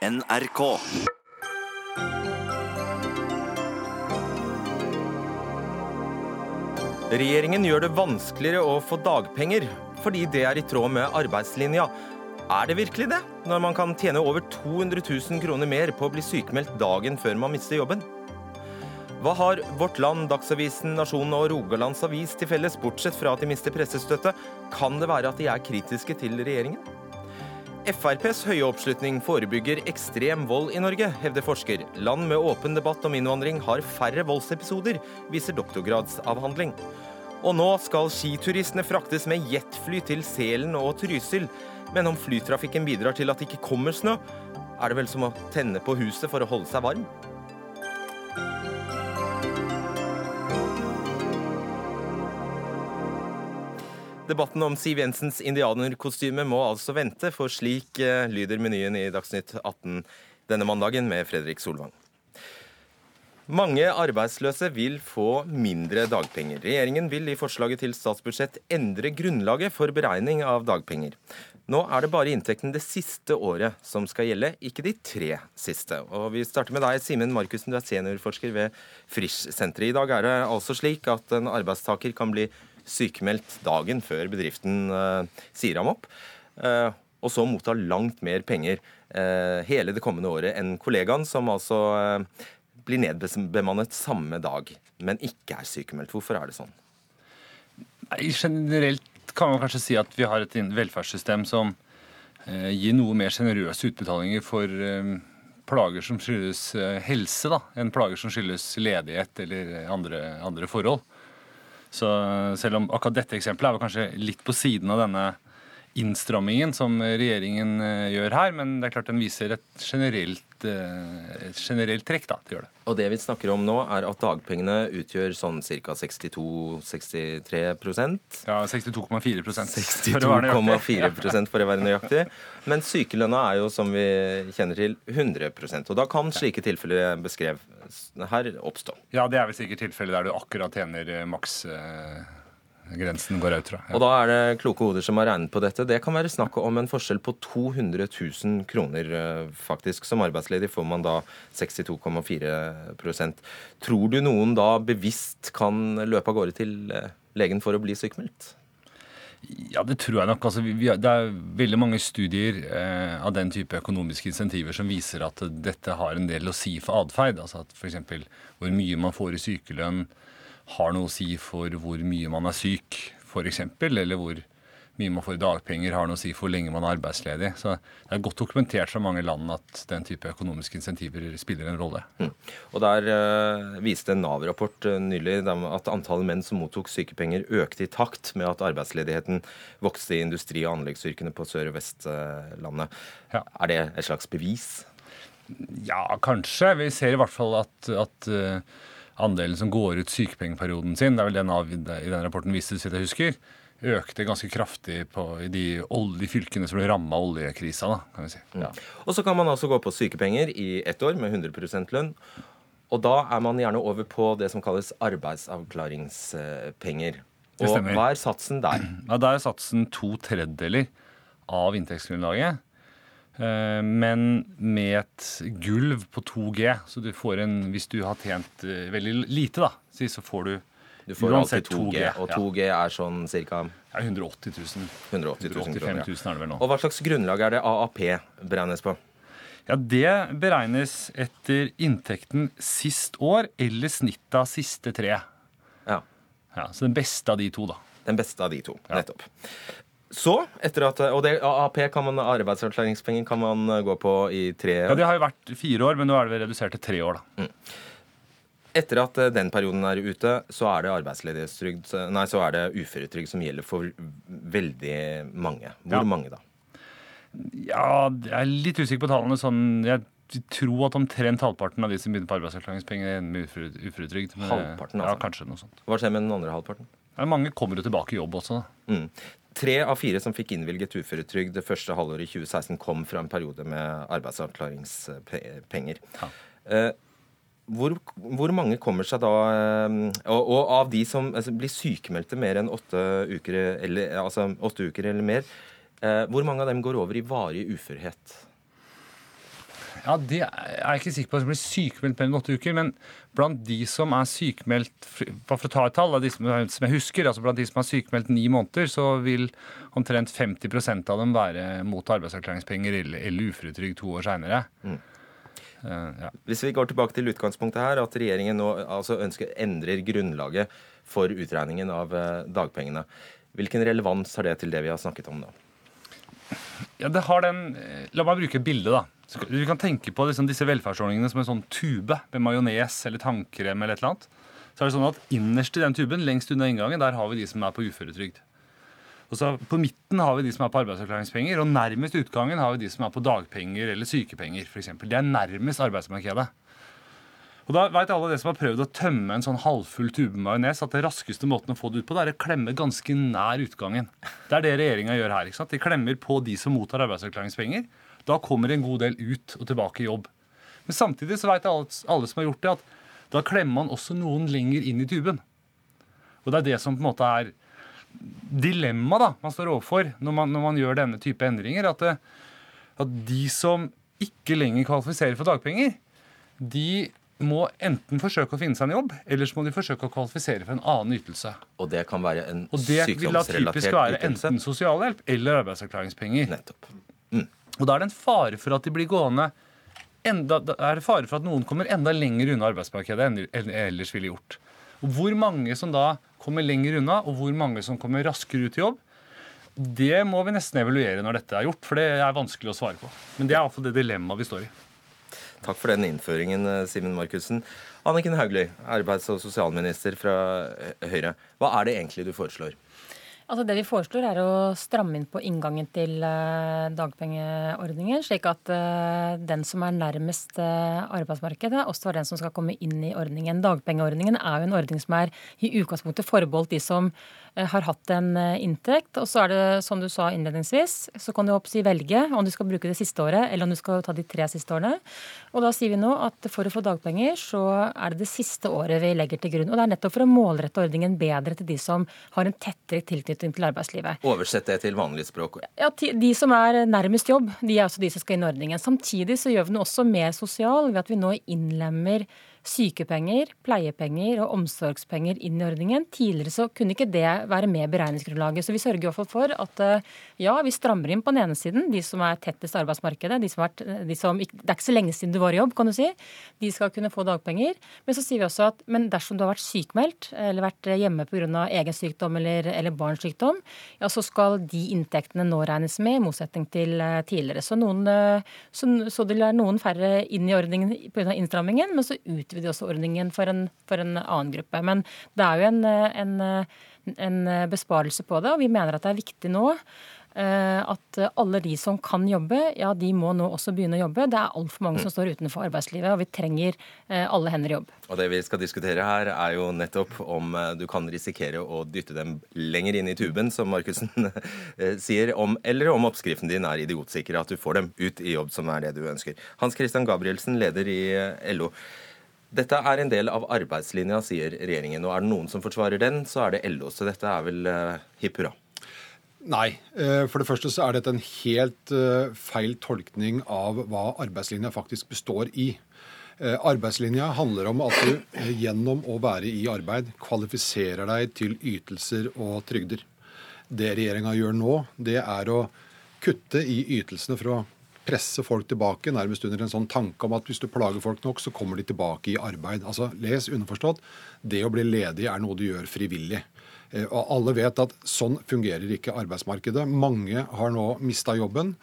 NRK. Regjeringen gjør det vanskeligere å få dagpenger, fordi det er i tråd med arbeidslinja. Er det virkelig det, når man kan tjene over 200 000 kroner mer på å bli sykemeldt dagen før man mister jobben? Hva har Vårt Land, Dagsavisen, Nasjonen og Rogalands Avis til felles, bortsett fra at de mister pressestøtte? Kan det være at de er kritiske til regjeringen? FrPs høye oppslutning forebygger ekstrem vold i Norge, hevder forsker. Land med åpen debatt om innvandring har færre voldsepisoder, viser doktorgradsavhandling. Og nå skal skituristene fraktes med jetfly til Selen og Trysil. Men om flytrafikken bidrar til at det ikke kommer snø, er det vel som å tenne på huset for å holde seg varm? Debatten om Siv Jensens indianerkostyme må altså vente, for slik eh, lyder menyen i Dagsnytt 18 denne mandagen med Fredrik Solvang. Mange arbeidsløse vil få mindre dagpenger. Regjeringen vil i forslaget til statsbudsjett endre grunnlaget for beregning av dagpenger. Nå er det bare inntekten det siste året som skal gjelde, ikke de tre siste. Og Vi starter med deg, Simen Markussen, du er seniorforsker ved Frisch-senteret. I dag er det altså slik at en arbeidstaker kan bli sykemeldt dagen før bedriften uh, sier ham opp. Uh, og så motta langt mer penger uh, hele det kommende året enn kollegaen, som altså blir nedbemannet samme dag, men ikke er sykemeldt. Hvorfor er det sånn? Nei, Generelt kan man kanskje si at vi har et velferdssystem som gir noe mer sjenerøse utbetalinger for plager som skyldes helse, da, enn plager som skyldes ledighet eller andre, andre forhold. Så selv om akkurat dette eksempelet er kanskje litt på siden av denne innstrammingen som regjeringen eh, gjør her, men det er klart den viser et generelt, eh, et generelt trekk da, å gjøre det. Og det vi snakker om nå, er at dagpengene utgjør sånn ca. 62-63% Ja, 62,4% 62,4% for å være nøyaktig. Men sykelønna er jo, som vi kjenner til, 100% Og da kan slike tilfeller jeg beskrev her, oppstå. Ja, det er vel sikkert tilfellet der du akkurat tjener eh, maks grensen går ut fra. Ja. Og da er det kloke hoder som har regnet på dette. Det kan være snakk om en forskjell på 200 000 kroner, eh, faktisk. Som arbeidsledig får man da 62,4% Tror du noen da bevisst kan løpe av gårde til eh, legen for å bli sykmeldt? Ja, det tror jeg nok. Altså, vi, det er veldig mange studier eh, av den type økonomiske insentiver som viser at dette har en del å si for atferd. Altså at f.eks. hvor mye man får i sykelønn, har noe å si for hvor mye man er syk, f.eks., eller hvor mye man får i dagpenger, har noe å si for hvor lenge man er arbeidsledig. Så det er godt dokumentert fra mange land at den type økonomiske insentiver spiller en rolle. Mm. Og Der uh, viste en Nav-rapport uh, nylig at antallet menn som mottok sykepenger, økte i takt med at arbeidsledigheten vokste i industri- og anleggsyrkene på Sør- og Vestlandet. Ja. Er det et slags bevis? Ja, kanskje. Vi ser i hvert fall at, at uh, andelen som går ut sykepengeperioden sin, det er vel det Nav i den rapporten viste, så jeg husker, økte ganske kraftig på, i de, de, fylkene som ble ramma av oljekrisa. Da, kan vi si. Ja. Og så kan man altså gå på sykepenger i ett år med 100 lønn. Og da er man gjerne over på det som kalles arbeidsavklaringspenger. Og hva er satsen der? Ja, Da er satsen to tredjedeler av inntektsgrunnlaget. Eh, men med et gulv på 2G. Så du får en Hvis du har tjent eh, veldig lite, da, så får du du får uansett 2G, og 2G er sånn ca. Ja, 180 000. 180 000 kroner. 000 er det vel nå. Og Hva slags grunnlag er det AAP beregnes på? Ja, Det beregnes etter inntekten sist år eller snittet av siste tre. Ja. ja. Så den beste av de to, da. Den beste av de to, nettopp. Så, etter at, og det, AAP, kan man, arbeidsavklaringspenger, kan man gå på i tre år? Ja, Det har jo vært fire år, men nå er det redusert til tre år. da. Mm. Etter at eh, den perioden er ute, så er det arbeidsledighetstrygd Nei, så er det uføretrygd som gjelder for veldig mange. Hvor ja. mange da? Ja, jeg er litt usikker på tallene. Sånn, jeg tror at omtrent halvparten av de som begynner på arbeidsavklaringspenger, ender med uføretrygd. Halvparten, altså? Ja, kanskje noe sånt. Hva skjer med den andre halvparten? Ja, mange kommer jo tilbake i jobb også. Mm. Tre av fire som fikk innvilget uføretrygd det første halvåret i 2016, kom fra en periode med arbeidsavklaringspenger. Ja. Eh, hvor, hvor, mange kommer seg da eh, og, og av de som altså, blir sykemeldte mer enn åtte uker eller, altså, åtte uker eller mer, eh, hvor mange av dem går over i varig uførhet? Ja, Det er jeg ikke sikker på. Som blir sykemeldt enn åtte uker. Men blant de som er sykemeldt for å ta et tall av de som, som jeg husker, altså blant de som er sykemeldt ni måneder, så vil omtrent 50% av dem være mot arbeidsavklaringspenger eller, eller uføretrygd to år seinere. Mm. Uh, ja. Hvis vi går tilbake til utgangspunktet her, at regjeringen nå altså ønsker endrer grunnlaget for utregningen av uh, dagpengene. Hvilken relevans har det til det vi har snakket om nå? Ja, det har den eh, La meg bruke et bilde, da. Du kan tenke på liksom disse velferdsordningene som en sånn tube med majones eller tannkrem eller et eller annet. Så er det sånn at Innerst i den tuben, lengst unna inngangen, der har vi de som er på uføretrygd. Og så På midten har vi de som er på arbeidsavklaringspenger, og nærmest utgangen har vi de som er på dagpenger eller sykepenger. For eksempel. det er nærmest arbeidsmarkedet. Og da vet alle det som har prøvd å tømme en sånn halvfull tube majones, at det raskeste måten å få det ut på, det er å klemme ganske nær utgangen. Det er det regjeringa gjør her. ikke sant? De klemmer på de som mottar arbeidsavklaringspenger. Da kommer en god del ut og tilbake i jobb. Men samtidig så vet alle, alle som har gjort det, at da klemmer man også noen lenger inn i tuben. Og det er det som på en måte er dilemmaet man står overfor når man, når man, gjør denne type endringer. At, det, at de som ikke lenger kvalifiserer for dagpenger, de må enten forsøke å finne seg en jobb, eller så må de forsøke å kvalifisere for en annen ytelse. Og det kan være en sykdomsrelatert ytelse? Og det vil da typisk være enten sosialhjelp eller arbeidsavklaringspenger. Nettopp. Mm. Og da er det en fare for at de blir gående enda, er det fare for at noen kommer enda lenger unna arbeidsmarkedet enn de ellers ville gjort. Og Hvor mange som da kommer lenger unna, og hvor mange som kommer raskere ut i jobb, det må vi nesten evaluere når dette er gjort, for det er vanskelig å svare på. Men det er iallfall det dilemmaet vi står i. Takk for den innføringen, eh, Simen Markussen. Anniken Hauglie, arbeids- og sosialminister fra Høyre. Hva er det egentlig du foreslår? Altså Det vi foreslår, er å stramme inn på inngangen til uh, dagpengeordningen, slik at uh, den som er nærmest arbeidsmarkedet, også er den som skal komme inn i ordningen. Dagpengeordningen er jo en ordning som er i utgangspunktet forbeholdt de som Eh, har hatt en eh, inntekt. Og så er det, som du sa innledningsvis, så kan du si velge om du skal bruke det siste året, eller om du skal ta de tre siste årene. Og da sier vi nå at for å få dagpenger, så er det det siste året vi legger til grunn. Og det er nettopp for å målrette ordningen bedre til de som har en tettere tilknytning til arbeidslivet. Oversett det til vanlig språk. Ja, De som er nærmest jobb, de er også de som skal inn i ordningen. Samtidig så gjør vi den også mer sosial ved at vi nå innlemmer sykepenger, pleiepenger og omsorgspenger inn i ordningen. Tidligere så kunne ikke det være med i beregningsgrunnlaget. Så vi sørger i hvert fall for at eh, ja, vi strammer inn på den ene siden, de som er tettest arbeidsmarkedet. De som er, de som, det er ikke så lenge siden du var i jobb, kan du si. De skal kunne få dagpenger. Men så sier vi også at men dersom du har vært sykmeldt eller vært hjemme pga. egen sykdom eller, eller barns sykdom, ja, så skal de inntektene nå regnes med, i motsetning til eh, tidligere. Så, noen, eh, så, så det er noen færre inn i ordningen pga. innstrammingen, men så ut utvider også ordningen for en, for en annen gruppe. Men det er jo en, en, en besparelse på det, og vi mener at det er viktig nå eh, at alle de som kan jobbe, ja, de må nå også begynne å jobbe. Det er altfor mange som står utenfor arbeidslivet, og vi trenger eh, alle hender i jobb. Og Det vi skal diskutere her, er jo nettopp om eh, du kan risikere å dytte dem lenger inn i tuben, som Markussen sier, om, eller om oppskriften din er idiotsikker, at du får dem ut i jobb, som er det du ønsker. Hans Christian Gabrielsen, leder i LO. Dette er en del av arbeidslinja, sier regjeringen. Og er det noen som forsvarer den, så er det LO. Så dette er vel uh, hipp hurra. Nei. Eh, for det første så er dette en helt eh, feil tolkning av hva arbeidslinja faktisk består i. Arbeidslinja handler om at du gjennom å være i arbeid kvalifiserer deg til ytelser og trygder. Det regjeringa gjør nå, det er å kutte i ytelsene for å presse folk tilbake, nærmest under en sånn tanke om at hvis du plager folk nok, så kommer de tilbake i arbeid. Altså, Les underforstått. Det å bli ledig er noe du gjør frivillig. Eh, og alle vet at sånn fungerer ikke arbeidsmarkedet. Mange har nå mista jobben.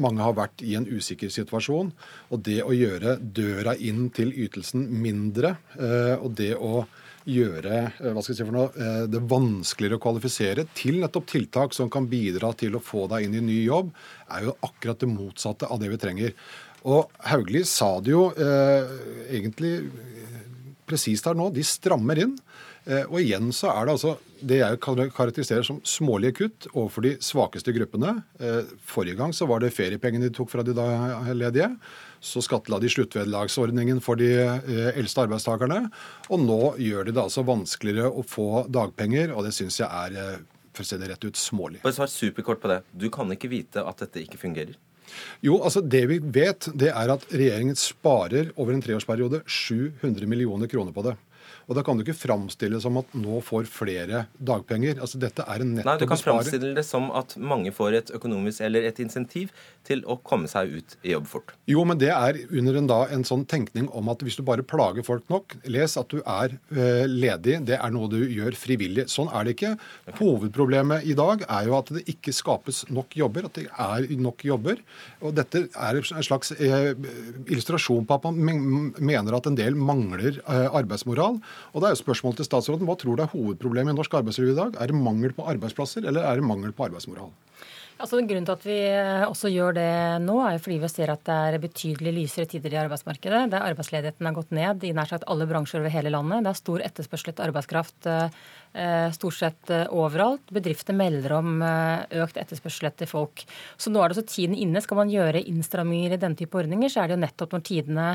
Mange har vært i en usikker situasjon. Og det å gjøre døra inn til ytelsen mindre, eh, og det å gjøre eh, hva skal jeg si for noe, eh, det vanskeligere å kvalifisere til nettopp tiltak som kan bidra til å få deg inn i ny jobb, er jo akkurat det motsatte av det vi trenger. Og Hauglie sa det jo eh, egentlig eh, presist her nå. De strammer inn. Eh, og igjen så er det altså det jeg karakteriserer som smålige kutt overfor de svakeste gruppene. Eh, forrige gang så var det feriepengene de tok fra de da ledige. Så skattela de sluttvederlagsordningen for de eh, eldste arbeidstakerne. Og nå gjør de det altså vanskeligere å få dagpenger, og det syns jeg er for å se det rett ut, smålig. Bare svar superkort på det. Du kan ikke vite at dette ikke fungerer? Jo, altså Det vi vet, det er at regjeringen sparer over en treårsperiode 700 millioner kroner på det. Og da kan du ikke framstille som at nå får flere dagpenger. Altså Dette er en netto Nei, du kan framstille det som at mange får et økonomisk eller et insentiv til å komme seg ut i jobb fort. Jo, men det er under en, da, en sånn tenkning om at hvis du bare plager folk nok Les at du er eh, ledig. Det er noe du gjør frivillig. Sånn er det ikke. Hovedproblemet i dag er jo at det ikke skapes nok jobber. At det er nok jobber. Og dette er en slags eh, illustrasjon på at man mener at en del mangler eh, arbeidsmoral. Og da er jo spørsmålet til statsråden, Hva tror du er hovedproblemet i norsk arbeidsliv i dag? Er det mangel på arbeidsplasser, eller er det mangel på arbeidsmoral? Altså, grunnen til at vi eh, også gjør det nå, er jo fordi vi ser at det er betydelig lysere tider i arbeidsmarkedet. Der arbeidsledigheten har gått ned i nær sagt alle bransjer over hele landet. Det er stor etterspørsel etter arbeidskraft eh, stort sett eh, overalt. Bedrifter melder om eh, økt etterspørsel etter folk. Så nå er det også tiden inne. Skal man gjøre innstramminger i denne type ordninger, så er det jo nettopp når tidene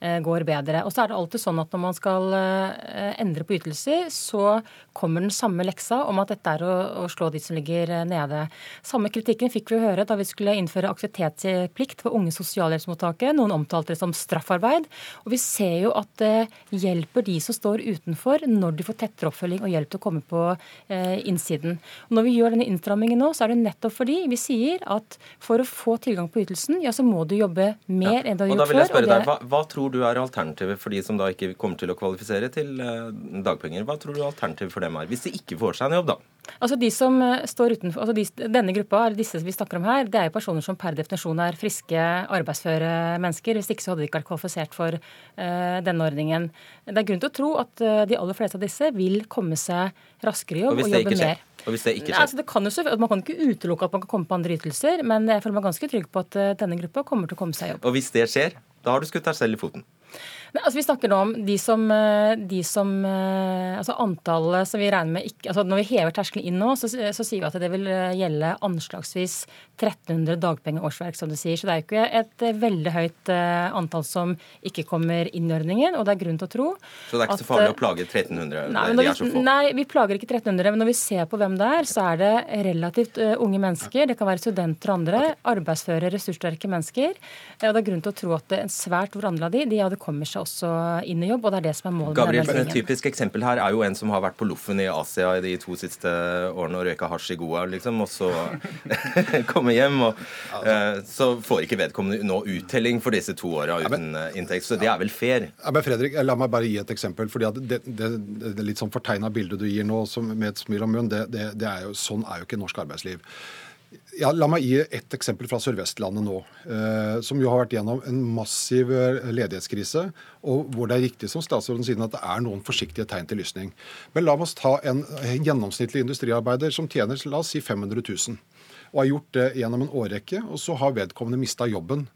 eh, går bedre. Og så er det alltid sånn at når man skal eh, endre på ytelser, så kommer den samme leksa om at dette er å, å slå de som ligger eh, nede. Samme kritikken fikk vi høre da vi skulle innføre aktivitetsplikt for unge sosialhjelpsmottakere. Noen omtalte det som straffarbeid. Og vi ser jo at det hjelper de som står utenfor, når de får tettere oppfølging og hjelp til å komme på eh, innsiden. Og når vi gjør denne innstrammingen nå, så er det nettopp fordi vi sier at for å få tilgang på ytelsen, ja, så må du jobbe mer enn du har gjort før. Og da vil jeg spørre deg, hva, hva tror du er alternativet for de som da ikke kommer til å kvalifisere til eh, dagpenger? Hva tror du alternativet for dem er, hvis de ikke får seg en jobb, da? Altså de som eh, står utenfor, altså de, Denne gruppa, disse vi snakker om her, det er jo personer som per definisjon er friske, arbeidsføre mennesker. Hvis ikke så hadde de ikke vært kvalifisert for uh, denne ordningen. Det er grunn til å tro at uh, de aller fleste av disse vil komme seg raskere i jobb og, og, jobbe mer. Og hvis det ikke Nei, skjer? altså det kan jo, så- man kan ikke utelukke at man kan komme på andre ytelser, men jeg føler meg ganske trygg på at denne gruppa kommer til å komme seg i jobb. Og hvis det skjer, da har du skutt deg selv i foten. Altså Vi snakker nå om de som, eh, de som eh, Altså antallet som vi regner med ikke altså Når vi hever terskelen inn nå, så, så sier vi at det vil eh, gjelde anslagsvis 1300 dagpengeårsverk, som du sier. Så det er jo ikke et veldig høyt antall som ikke kommer inn i ordningen. Og det er grunn til å tro Så det er ikke at, så farlig å plage 1300. Nei, når er så vi, få. nei, vi plager ikke 1300, men når vi ser på hvem det er, så er det relativt unge mennesker. Det kan være studenter og andre. Arbeidsføre, ressurssterke mennesker. Og det er grunn til å tro at det, en svært hvor andre av de, de ja, det kommer seg også inn i jobb, og det er det som er målet Gabriel, med Et typisk eksempel her er jo en som har vært på loffen i Asia i de to siste årene og røyka hasj i Goa, liksom, og så kommer hjem, og eh, så får ikke vedkommende nå uttelling for disse to åra uten eh, inntekt. Så det er vel fair? Ja, men Fredrik, La meg bare gi et eksempel. fordi at det, det, det, det litt sånn fortegna bildet du gir nå som, med et smil om munnen, det, det, det er jo, sånn er jo ikke norsk arbeidsliv. Ja, la meg gi et eksempel fra Sør-Vestlandet nå, eh, som jo har vært gjennom en massiv eh, ledighetskrise, og hvor det er riktig som statsråden sier at det er noen forsiktige tegn til lysning. Men la oss ta en, en gjennomsnittlig industriarbeider som tjener la oss si 500 000, og har gjort det gjennom en årrekke, og så har vedkommende mista jobben.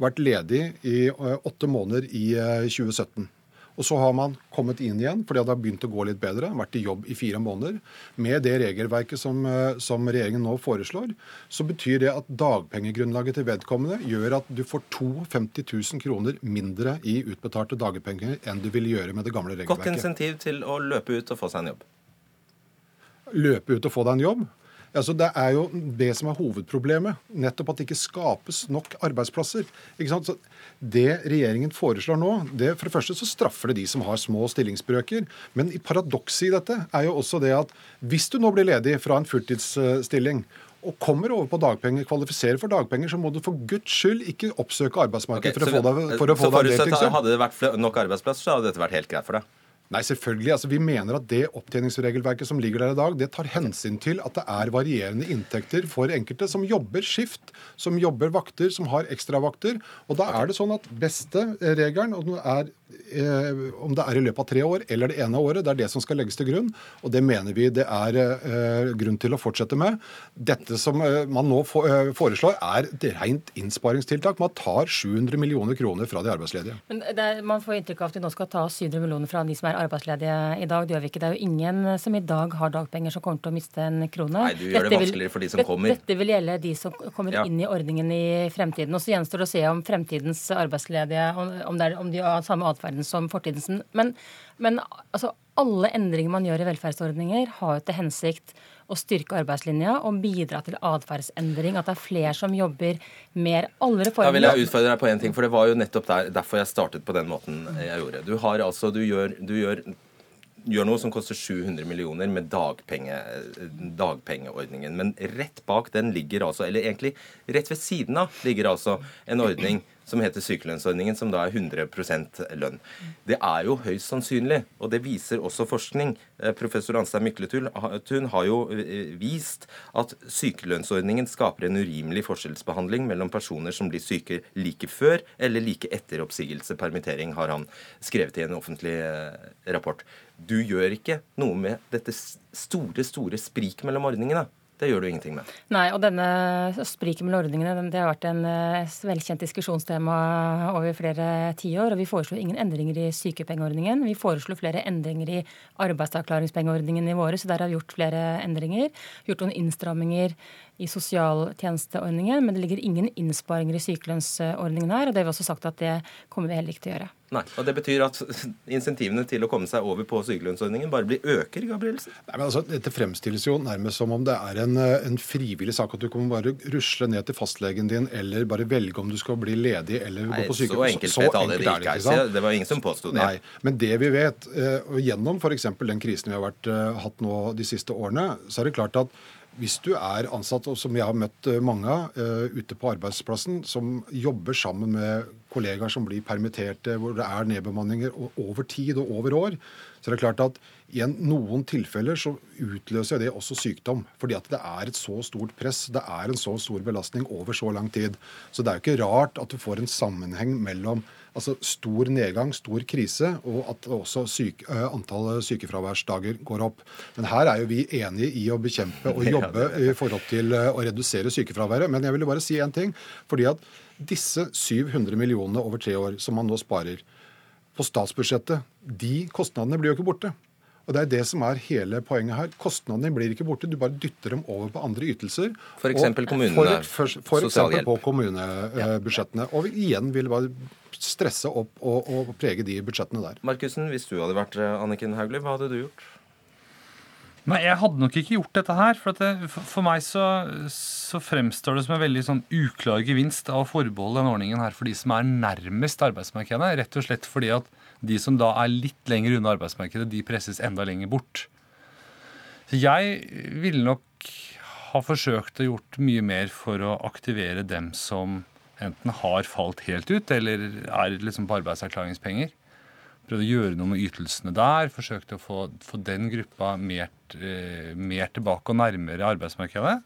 Vært ledig i eh, åtte måneder i eh, 2017. Og så har man kommet inn igjen fordi det har begynt å gå litt bedre. Vært i jobb i fire måneder. Med det regelverket som, eh, som regjeringen nå foreslår, så betyr det at dagpengegrunnlaget til vedkommende gjør at du får 52 000 kroner mindre i utbetalte dagpenger enn du ville gjøre med det gamle regelverket. Godt insentiv til å løpe ut og få seg en jobb. Løpe ut og få deg en jobb. Altså, det er jo det som er hovedproblemet. Nettopp at det ikke skapes nok arbeidsplasser. Så det regjeringen foreslår nå, det for det første så straffer det de som har små stillingsbrøker. Men i paradokset i dette er jo også det at hvis du nå blir ledig fra en fulltidsstilling og kommer over på dagpenger, kvalifiserer for dagpenger, så må du for guds skyld ikke oppsøke arbeidsmarkedet arbeidsmarkedet for, så- å få deg, for å så få deg forutsatt at deltidsjobb. Hadde det vært nok arbeidsplasser, så hadde dette vært helt greit for deg. Nei, selvfølgelig. Altså, vi mener at det opptjeningsregelverket som ligger der i dag, det tar hensyn til at det er varierende inntekter for enkelte som jobber skift, som jobber vakter, som har ekstravakter. Og da er det sånn at beste regelen, er, om det er i løpet av tre år eller det ene året, det er det som skal legges til grunn. Og det mener vi det er eh, grunn til å fortsette med. Dette som eh, man nå eh, foreslår, er et rent innsparingstiltak. Man tar 700 millioner kroner fra de arbeidsledige. Men det er, Man får inntrykk av at vi nå skal ta 700 millioner fra de som er arbeidsledige i dag. Det gjør vi ikke. Det er jo ingen som i dag har dagpenger som kommer til å miste en krone. Nei, du gjør det Dette vil- vanskeligere for de som det- kommer. Dette vil gjelde de som kommer Ja. inn i ordningen i fremtiden. Og så gjenstår det å se om fremtidens arbeidsledige om, om, det er, om de har samme atferden som fortidens. Men, men altså, alle endringer man gjør i velferdsordninger, har jo til hensikt å styrke arbeidslinja og bidra til atferdsendring. At det er flere som jobber mer. Alle reformer Da vil jeg utfordre deg på en ting, for det var jo nettopp der, derfor jeg startet på den måten jeg gjorde. Du har altså, du gjør, du gjør gjør noe som koster 700 millioner med dagpenge, dagpengeordningen. Men rett bak den ligger altså, eller egentlig rett ved siden av, ligger altså en ordning som heter sykelønnsordningen, som da er 100% lønn. Det er jo høyst sannsynlig, og det viser også forskning. Eh, professor Anstein Mykletun har jo eh, vist at sykelønnsordningen skaper en urimelig forskjellsbehandling mellom personer som blir syke like før eller like etter oppsigelse, permittering, har han skrevet i en offentlig eh, rapport. Du gjør ikke noe med dette store, store sprik mellom ordningene. Det gjør du ingenting med. Nei, og denne spriket mellom ordningene det har vært en uh, velkjent diskusjonstema over flere tiår. Og vi foreslo ingen endringer i sykepengeordningen. Vi foreslo flere endringer i arbeidsavklaringspengeordningen i våre, så der har vi gjort flere endringer. Gjort noen innstramminger i sosialtjenesteordningen, men det ligger ingen innsparinger i sykelønnsordningen her. Og det har vi også sagt at det kommer vi heller ikke til å gjøre. Nei, og Det betyr at insentivene til å komme seg over på sykelønnsordningen bare blir øker? Gabrielsen? Nei, men altså, Dette fremstilles jo nærmest som om det er en, en frivillig sak. At du kan bare rusle ned til fastlegen din eller bare velge om du skal bli ledig eller Nei, gå på sykehus. Så enkelt så, så enkelt det ikke er. Det var ingen som påsto det. Nei, Men det vi vet, eh, og gjennom f.eks. den krisen vi har vært, eh, hatt nå de siste årene, så er det klart at hvis du er ansatt, og som jeg har møtt eh, mange av uh, ute på arbeidsplassen, som jobber sammen med kollegaer som blir permitterte, hvor det er nedbemanninger over tid og over år, så er det klart at i noen tilfeller så utløser det også sykdom. Fordi at det er et så stort press, det er en så stor belastning over så lang tid. Så det er jo ikke rart at du får en sammenheng mellom altså stor nedgang, stor krise, og at også syke, antallet sykefraværsdager går opp. Men her er jo vi enige i å bekjempe og jobbe i forhold til å redusere sykefraværet. Men jeg ville bare si en ting. fordi at disse 700 millionene over tre år som man nå sparer på statsbudsjettet, de kostnadene blir jo ikke borte. Og Det er det som er hele poenget her. Kostnadene blir ikke borte, du bare dytter dem over på andre ytelser. F.eks. kommunene. For, for, for eksempel på kommunebudsjettene. Og igjen vil bare stresse opp og, og, prege de budsjettene der. Markussen, hvis du hadde vært eh, Anniken Hauglie, hva hadde du gjort? Nei, jeg hadde nok ikke gjort dette her. For, det, for, for meg så, så, fremstår det som en veldig sånn uklar gevinst av å forbeholde denne ordningen her for de som er nærmest arbeidsmarkedet. Rett og slett fordi at de som da er litt lenger unna arbeidsmarkedet, de presses enda lenger bort. Så jeg ville nok ha forsøkt å gjort mye mer for å aktivere dem som enten har falt helt ut, eller er liksom på arbeidsavklaringspenger prøvde å gjøre noe med ytelsene der. Forsøkte å få, få den gruppa mer, eh, mer, tilbake og nærmere arbeidsmarkedet.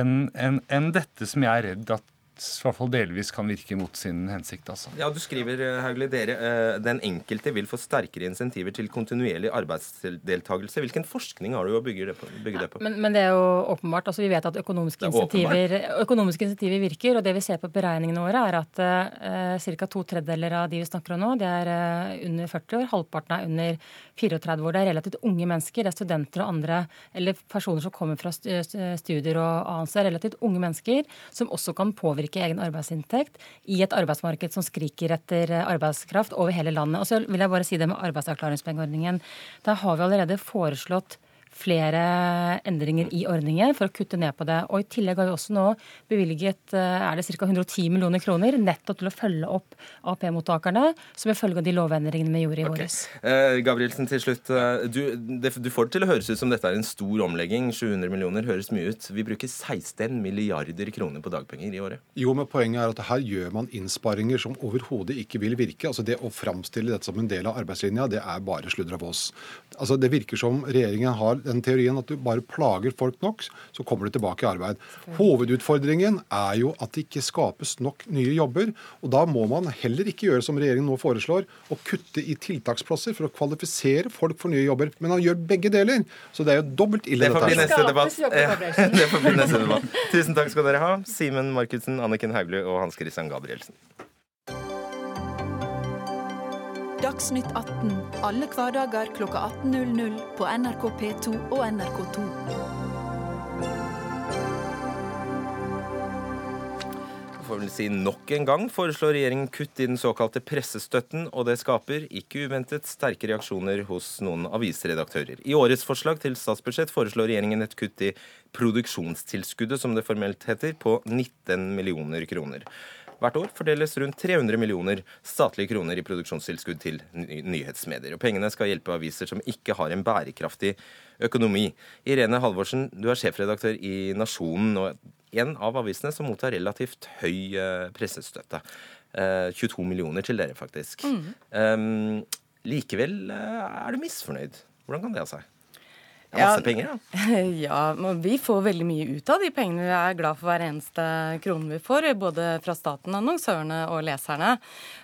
Enn en, en dette som jeg er redd at i hvert fall delvis kan virke mot sin hensikt. Altså. Ja, Du skriver eh, Haugli, dere, eh, den enkelte vil få sterkere insentiver til kontinuerlig arbeidsdeltakelse. Hvilken forskning har du å bygge det på? Bygge det på? Men, men, det er jo åpenbart. altså Vi vet at økonomiske insentiver, økonomiske insentiver, virker. Og det vi ser på beregningene våre, er at uh, ca. to tredjedeler av de vi snakker om nå, det er uh, under 40 år. Halvparten er under 34 år. Det er relativt unge mennesker. Det er studenter og andre, eller personer som kommer fra studier og annet. Det er relativt unge mennesker som også kan påvirke påvirke egen arbeidsinntekt i et arbeidsmarked som skriker etter arbeidskraft over hele landet. Og så vil jeg bare si det med arbeidsavklaringspengeordningen. Der har vi allerede foreslått flere endringer i ordningen for å kutte ned på det. Og I tillegg har vi også nå bevilget eh, er det ca. 110 millioner kroner nettopp til å følge opp AAP-mottakerne, som følge av de lovendringene vi gjorde i okay. våres. Eh, Gabrielsen, til slutt. Eh, du, det, du, får det til å høres ut som dette er en stor omlegging. 700 millioner høres mye ut. Vi bruker 16 milliarder kroner på dagpenger i året. Jo, men poenget er at her gjør man innsparinger som overhodet ikke vil virke. Altså Det å framstille dette som en del av arbeidslinja, det er bare sludder av oss. Altså Det virker som regjeringen har den teorien at du bare plager folk nok, så kommer du tilbake i arbeid. Hovedutfordringen er jo at det ikke skapes nok nye jobber. og Da må man heller ikke gjøre som regjeringen nå foreslår, å kutte i tiltaksplasser for å kvalifisere folk for nye jobber. Men han gjør begge deler. Så det er jo dobbelt ille. Det får bli neste debatt. det får bli neste debatt. Tusen takk skal dere ha, Simen Markudsen, Anniken Hauglie og Hans Christian Gabrielsen. Dagsnytt 18 alle hverdager kl 18.00 på NRK P2 og NRK2. får vel si nok en gang, foreslår regjeringen kutt i den såkalte pressestøtten, og det skaper, ikke uventet, sterke reaksjoner hos noen avisredaktører. I årets forslag til statsbudsjett foreslår regjeringen et kutt i produksjonstilskuddet, som det formelt heter, på 19 millioner kroner. Hvert år fordeles rundt 300 millioner statlige kroner i produksjonstilskudd til nyhetsmedier. Og pengene skal hjelpe aviser som ikke har en bærekraftig økonomi. Irene Halvorsen, du er sjefredaktør i Nasjonen, og en av avisene som mottar relativt høy eh, pressestøtte. 22 eh, millioner til dere, faktisk. Mm. Um, likevel eh, er du misfornøyd. Hvordan kan det ha seg? Det er masse ja, penger, da. Ja, men vi får veldig mye ut av de pengene. Vi er glad for hver eneste krone vi får, både fra staten, annonsørene og leserne.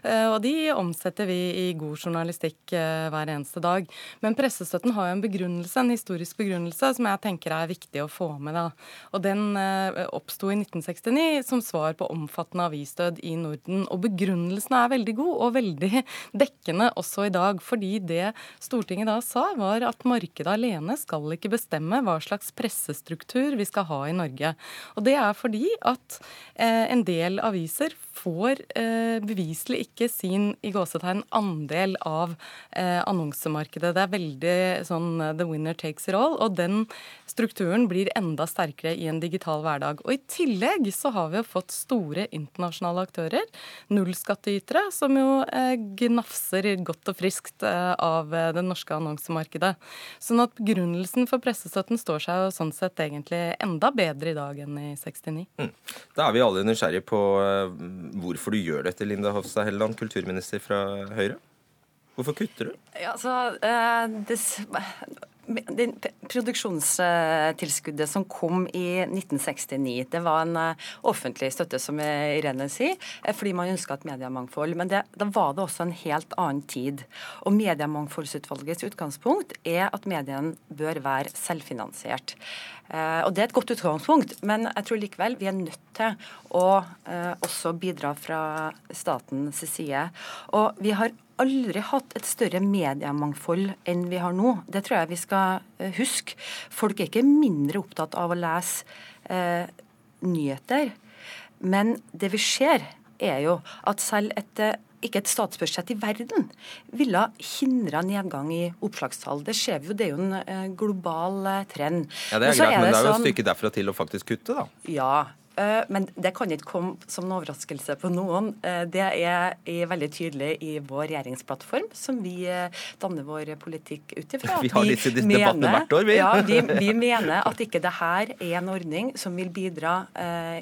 Eh, og de omsetter vi i god journalistikk eh, hver eneste dag. Men pressestøtten har jo en begrunnelse, en historisk begrunnelse som jeg tenker er viktig å få med. da. Og den eh, oppsto i 1969 som svar på omfattende avisdød i Norden. Og begrunnelsen er veldig god og veldig dekkende også i dag. Fordi det Stortinget da sa, var at markedet alene skal skal ikke bestemme hva slags pressestruktur vi skal ha i Norge. Og Det er fordi at eh, en del aviser får eh, beviselig ikke sin i gåsetegn andel av eh, annonsemarkedet. Det er veldig sånn eh, the winner takes it all. Og den strukturen blir enda sterkere i en digital hverdag. Og i tillegg så har vi jo fått store internasjonale aktører, nullskattytere, som jo eh, gnafser godt og friskt eh, av eh, det norske annonsemarkedet. Sånn at begrunnelsen for pressestøtten står seg jo sånn sett egentlig enda bedre i dag enn i 69. Mm. Da er vi alle nysgjerrige på hvorfor du gjør dette, Linda Hofstad Helleland, kulturminister fra Høyre. Hvorfor kutter du? Ja, altså, uh, det, det produksjonstilskuddet som kom i 1969, det var en eh, offentlig støtte, som Irene sier, eh, fordi man ønska et mediemangfold. Men det, da var det også en helt annen tid. Og Mediemangfoldsutvalgets utgangspunkt er at mediene bør være selvfinansiert. Eh, og Det er et godt utgangspunkt, men jeg tror likevel vi er nødt til å også bidra fra statens side. Og vi har aldri hatt et større mediemangfold enn vi har nå. Det tror jeg vi skal eh, huske. Folk er ikke mindre opptatt av å lese eh, nyheter. Men det vi ser, er jo at selv et eh, ikke et statsbudsjett i verden ville hindra nedgang i oppslagstall. Det ser vi jo, det er jo en eh, global trend. Ja, Det er greit, men det er jo et sånn- stykke derfra til å faktisk kutte, da. Ja, men det kan ikke komme som en overraskelse på noen. Eh, det er veldig tydelig i vår regjeringsplattform, som vi eh, danner vår politikk ut ifra. Vi har disse, disse debattene hvert år, vi. Ja, vi, vi mener at ikke det her er en ordning som vil bidra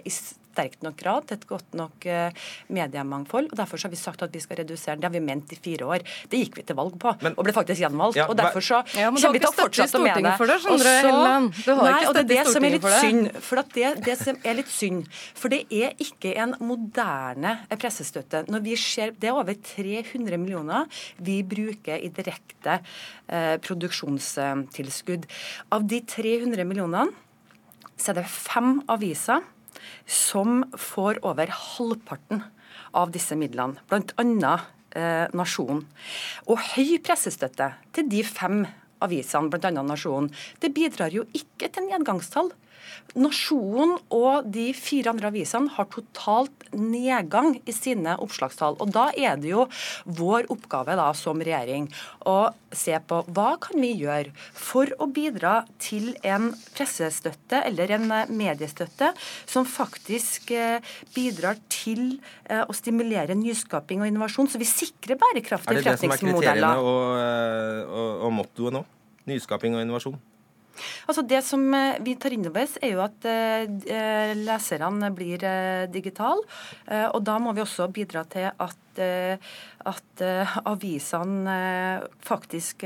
i sterkt nok grad til et godt nok uh, mediemangfold. og Derfor har vi sagt at vi skal redusere. den. Det har vi ment i fire år. Det gikk vi til valg på, men, og ble faktisk gjenvalgt. Ja, og Derfor så ja, kommer vi til å fortsette å mene det. Og så, nei, og det er det som er litt synd. For det, det som er litt synd, for det er ikke en moderne pressestøtte. Når vi ser, Det er over 300 millioner vi bruker i direkte eh, produksjonstilskudd. Av de 300 millionene så er det fem aviser som får over halvparten av disse midlene, bl.a. Eh, Nasjonen. Og høy pressestøtte til de fem avisene, bl.a. Nasjonen, det bidrar jo ikke til nedgangstall. Nasjonen og de fire andre avisene har totalt nedgang i sine oppslagstall. Og Da er det jo vår oppgave da, som regjering å se på hva kan vi gjøre for å bidra til en pressestøtte eller en mediestøtte som faktisk eh, bidrar til eh, å stimulere nyskaping og innovasjon, så vi sikrer bærekraftige forretningsmodeller. Er det det som er kriteriene og, eh, og, og mottoet nå? Nyskaping og innovasjon? Altså Det som eh, vi tar inn over oss, er jo at eh, leserne blir eh, digitale. Og da må vi også bidra til at at avisene faktisk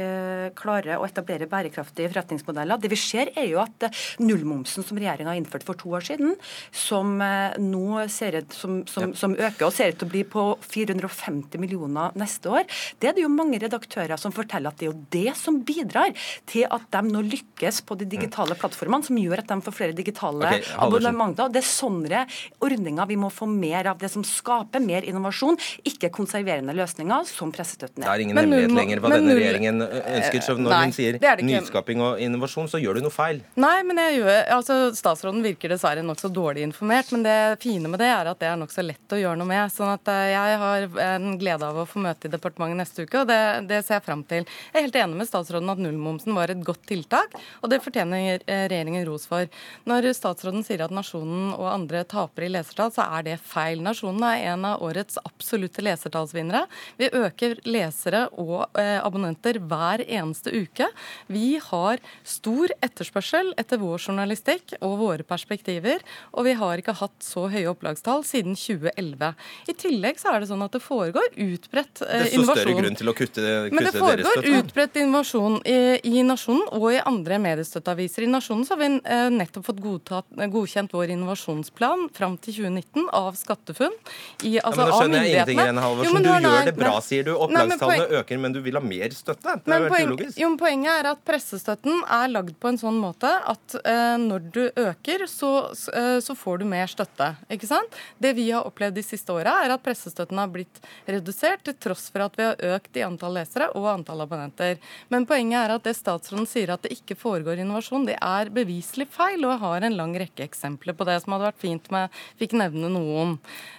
klarer å etablere bærekraftige forretningsmodeller. Det vi ser er jo at nullmomsen som regjeringa har innført for to år siden, som nå ser ut som, som, som, øker og ser ut til å bli på 450 millioner neste år, det er det jo mange redaktører som forteller at det er jo det som bidrar til at de nå lykkes plass på de digitale plattformene, som gjør at de får flere digitale okay, abonnementer. Det er sånne ordninger vi må få mer av. Det som skaper mer innovasjon, ikke konserverende løsninger som pressestøtten er. Det er ingen hemmelighet lenger hva denne regjeringen ønsker. Så når nei, hun sier nyskaping og innovasjon, så gjør du noe feil. Nei, men jeg gjør, altså Statsråden virker dessverre nokså dårlig informert, men det fine med det er at det er nokså lett å gjøre noe med. sånn at eh, jeg har en glede av å få møte i departementet neste uke, og det, det ser jeg fram til. Jeg er helt enig med statsråden at nullmomsen var et godt tiltak, og det fortjener eh, regjeringen ros for. Når statsråden sier at Nasjonen og andre taper i lesertall, så er det feil. Nasjonen er en av årets absolutte lesertallsvinnere. Vi øker lesere og eh, abonnenter hver eneste uke. Vi har stor etterspørsel etter vår journalistikk og våre perspektiver, og vi har ikke hatt så høye opplagstall siden 2011. I tillegg så er det sånn at det foregår utbredt eh, innovasjon. så større grunn til å kutte, kutte Men det foregår utbredt innovasjon i, i, Nasjonen og i andre mediestøtteaviser. I Nasjonen så har vi eh, nettopp fått godtatt, godkjent vår innovasjonsplan fram til 2019 av SkatteFUNN. I, altså, ja, men Da skjønner jeg ingenting, Irene Halvorsen. Du gjør det bra, sier du. Opplagstallene øker, men du vil ha mer støtte? Det er jo helt ulogisk. Jo, poenget er at pressestøtten er lagd på en sånn måte at uh, når du øker, så, uh, så, får du mer støtte. Ikke sant? Det vi har opplevd de siste åra, er at pressestøtten har blitt redusert til tross for at vi har økt i antall lesere og antall abonnenter. Men poenget er at det statsråden sier at det ikke foregår innovasjon, det er beviselig feil. Og jeg har en lang rekke eksempler på det som hadde vært fint om jeg fikk nevne noen.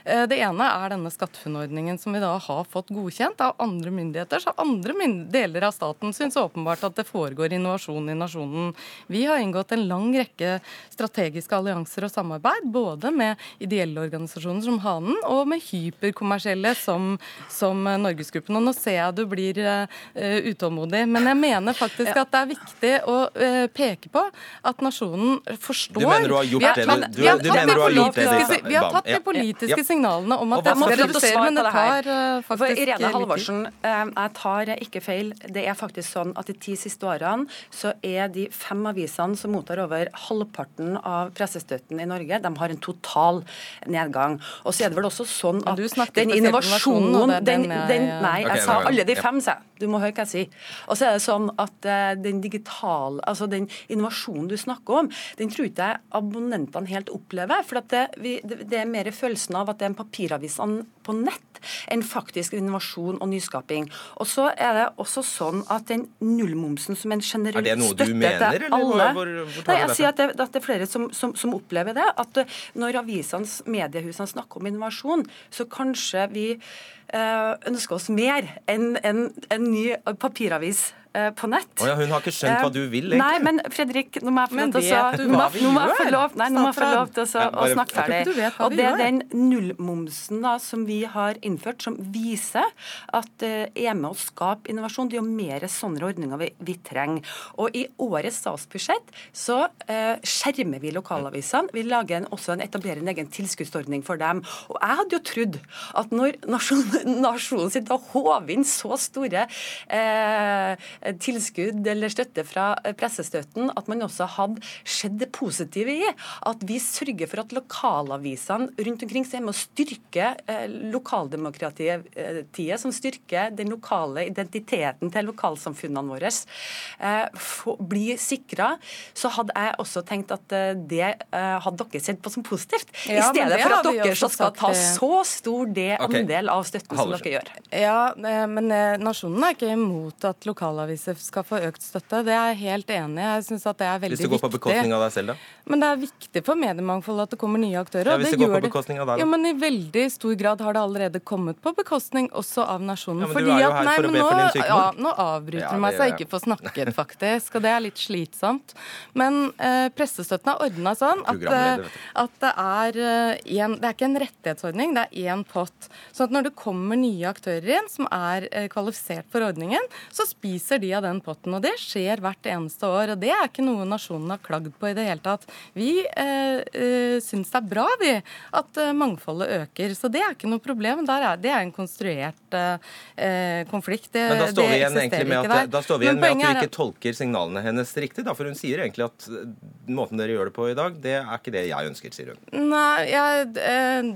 Uh, det ene er denne SkatteFUNN-ordningen som vi da har fått godkjent av andre myndigheter. Så andre deler av staten syns åpenbart at det foregår innovasjon i nasjonen. Vi har inngått en lang rekke strategiske allianser og samarbeid, både med ideelle organisasjoner som Hanen og med hyperkommersielle som, som Norgesgruppen. Og nå ser jeg du blir uh, utålmodig, men jeg mener faktisk at det er viktig å uh, peke på at nasjonen forstår Du mener du har gjort det du, du, mener du har gjort det Vi har tatt de politiske signalene om at det må redusere, men det tar uh, faktisk Irene Halvorsen, jeg tar ikke feil. Det er faktisk sånn at de ti siste årene så er de fem avisene som mottar over halvparten av pressestøtten i Norge, de har en total nedgang. Og så er det vel også sånn at den innovasjonen den, den, Nei, jeg sa alle de fem, sa jeg. Du må høre hva jeg sier. Og så er det sånn at den digitale, altså den innovasjonen du snakker om, den tror ikke jeg abonnentene helt opplever. For det, vi, det, er mer følelsen av at det er en papiravis på nett enn faktisk innovasjon og nyskaping. Og så er det også sånn at den nullmomsen som en generell støtte til alle Er det noe du mener, eller hvor, hvor, Nei, jeg sier at det, at det, er flere som, som, som opplever det. At når avisene, mediehusene snakker om innovasjon, så kanskje vi eh, ønsker oss mer enn en, en ny papiravis på nett. Oh ja, hun har ikke skjønt hva du vil, egentlig. Nei, men Fredrik, nå må jeg få lov til å, å snakke ferdig. Og Det er den nullmomsen da, som vi har innført, som viser at det uh, er med å skape innovasjon. Det er jo mer sånne ordninger vi, vi trenger. Og I årets statsbudsjett så uh, skjermer vi lokalavisene. Vi lager en, også en, etablerer en egen tilskuddsordning for dem. Og Jeg hadde jo trodd at når nasjonen, nasjonen sin da håver inn så store uh, tilskudd eller støtte fra pressestøtten, at man også hadde sett det positive i at vi sørger for at lokalavisene rundt omkring er med å styrke eh, lokaldemokratiet, eh, som styrker den lokale identiteten til lokalsamfunnene våre, eh, blir sikra, så hadde jeg også tenkt at det hadde dere sett på som positivt. Ja, I stedet for at dere skal ta så stor del, okay. andel av støtten som dere gjør. Ja, men Nasjonen er ikke imot at lokalavisene lokalaviser skal få økt støtte. Det er jeg helt enig i. Jeg synes at det er veldig viktig. Hvis det går på bekostning av deg selv, da? Men det er viktig for mediemangfoldet at det kommer nye aktører. Ja, hvis det, går på bekostning av deg, da? Ja, men i veldig stor grad har det allerede kommet på bekostning også av nasjonen. Ja, men du er jo her at, nei, for å be for din sykdom. Ja, nå avbryter ja, du meg så jeg ikke får snakket, faktisk. Og det er litt slitsomt. Men eh, pressestøtten er ordna sånn at, eh, at, det er eh, en, Det er ikke en rettighetsordning, det er én pott. Så at når det kommer nye aktører inn som er eh, kvalifisert for ordningen, så spiser de av den potten. Og det skjer hvert eneste år. Og det er ikke noe nasjonen har klagd på i det hele tatt. Vi eh, eh, syns det er bra, vi, at eh, mangfoldet øker. Så det er ikke noe problem. Er, det er en konstruert eh, eh konflikt. Det, Men da står vi igjen egentlig med at, da står vi igjen med at du ikke tolker signalene hennes riktig, da. For hun sier egentlig at måten dere gjør det på i dag, det er ikke det jeg ønsker, sier hun. Nei, jeg,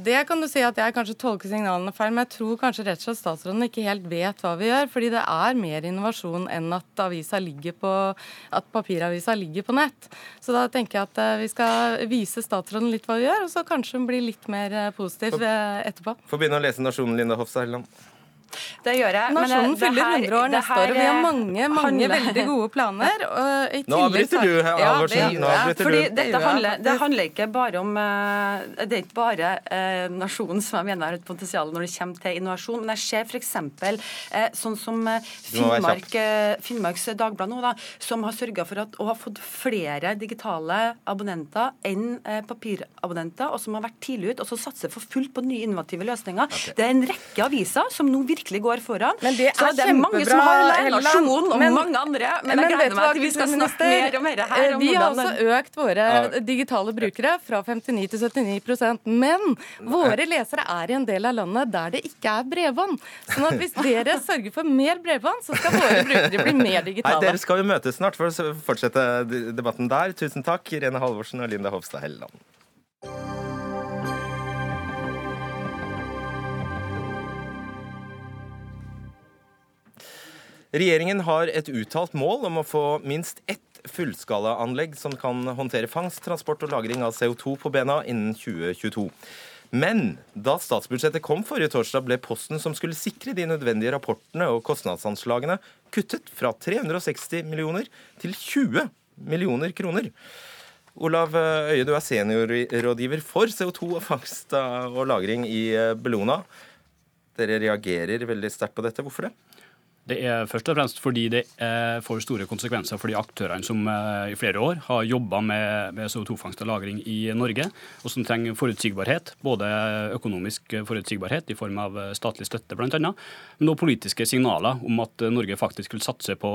det kan du si at jeg kanskje tolker signalene feil, men jeg tror kanskje rett og slett statsråden ikke helt vet hva vi gjør. Fordi det er mer innovasjon enn at, ligger på, at papiravisa ligger på nett. Så da tenker jeg at vi skal vise statsråden litt hva vi gjør, og så kanskje hun blir litt mer positiv etterpå. Få begynne å lese Nasjonen, Linda Hofstad Helleland. Det gjør jeg. Nasjonen fyller 100 år neste år, og vi har mange mange handler... veldig gode planer. Nå avbryter du, Halvorsen. Ja, Fordi dette handler, det handler ikke bare om eh, Det er ikke bare eh, nasjonen som jeg mener har et potensial når det kommer til innovasjon, men jeg ser f.eks. Eh, sånn som eh, Finnmark, eh, Finnmarks Dagblad nå, da, som har sørga for at, å ha fått flere digitale abonnenter enn eh, papirabonnenter, og som har vært tidlig ut, og så satser for fullt på nye innovative løsninger. Okay. Det er en rekke aviser som nå virkelig virkelig går foran. Men det er så det er mange som har Nasjon og men, mange andre. Men, men jeg gleder meg til vi skal snakke mer og mer her. Om vi har altså økt våre digitale brukere fra 59 til 79% Men våre lesere er i en del av landet der det ikke er bredbånd. Sånn at hvis dere sørger for mer bredbånd, så skal våre brukere bli mer digitale. Nei, dere skal jo møtes snart for å fortsette debatten der. Tusen takk, Irene Halvorsen og Linda Hofstad Helleland. Regjeringen har et uttalt mål om å få minst ett fullskalaanlegg som kan håndtere fangst, transport og lagring av CO2 på bena innen 2022. Men da statsbudsjettet kom forrige torsdag, ble posten som skulle sikre de nødvendige rapportene og kostnadsanslagene, kuttet fra 360 millioner til 20 millioner kroner. Olav Øie, du er seniorrådgiver for CO2 og fangst og lagring i Bellona. Dere reagerer veldig sterkt på dette. Hvorfor det? Det er først og fremst fordi det får store konsekvenser for de aktørene som eh, i flere år har jobba med, CO2-fangst og -lagring i Norge, og som trenger forutsigbarhet. Både økonomisk forutsigbarhet i form av statlig støtte bl.a., men også politiske signaler om at Norge faktisk vil satse på,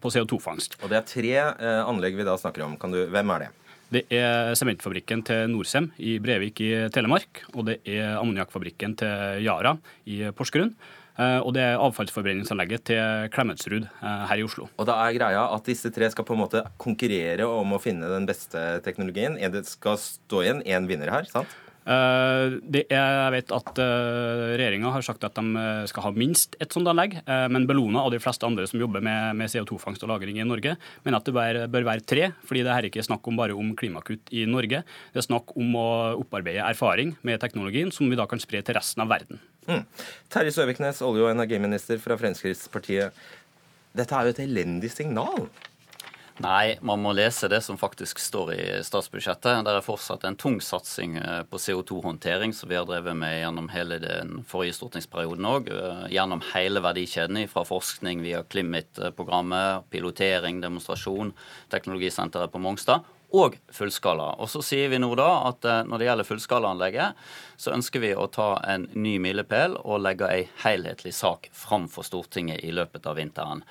på CO2-fangst. Og Det er tre eh, anlegg vi da snakker om. Du, hvem er det? Det er sementfabrikken til Norcem i Brevik i Telemark, og det er ammoniakkfabrikken til Yara i Porsgrunn. Eh, og det er avfallsforbrenningsanlegget til Klemetsrud eh, her i Oslo. Og da er greia at disse tre skal på en måte konkurrere om å finne den beste teknologien. Det skal stå igjen én vinner her, sant? Eh, jeg vet at regjeringa har sagt at de skal ha minst et sånt anlegg. Men Bellona og de fleste andre som jobber med, med CO2-fangst og -lagring i Norge, mener at det bør, bør, være tre. fordi det her ikke er snakk om bare om klimakutt i Norge. Det er snakk om å opparbeide erfaring med teknologien som vi da kan spre til resten av verden. Mm. Terje Søviknes, olje- og energiminister fra Fremskrittspartiet. Dette er jo et elendig signal? Nei, man må lese det som faktisk står i statsbudsjettet. Det er fortsatt en tung satsing eh, på CO2-håndtering som vi har drevet med gjennom hele den forrige stortingsperioden òg. Eh, gjennom hele verdikjeden fra forskning via Climate-programmet, pilotering, demonstrasjon, teknologisenteret på Mongstad og fullskala. Og så sier vi nå da at eh, når det gjelder fullskalaanlegget, så ønsker vi å ta en ny milepæl og legge ei helhetlig sak fram for Stortinget i løpet av vinteren.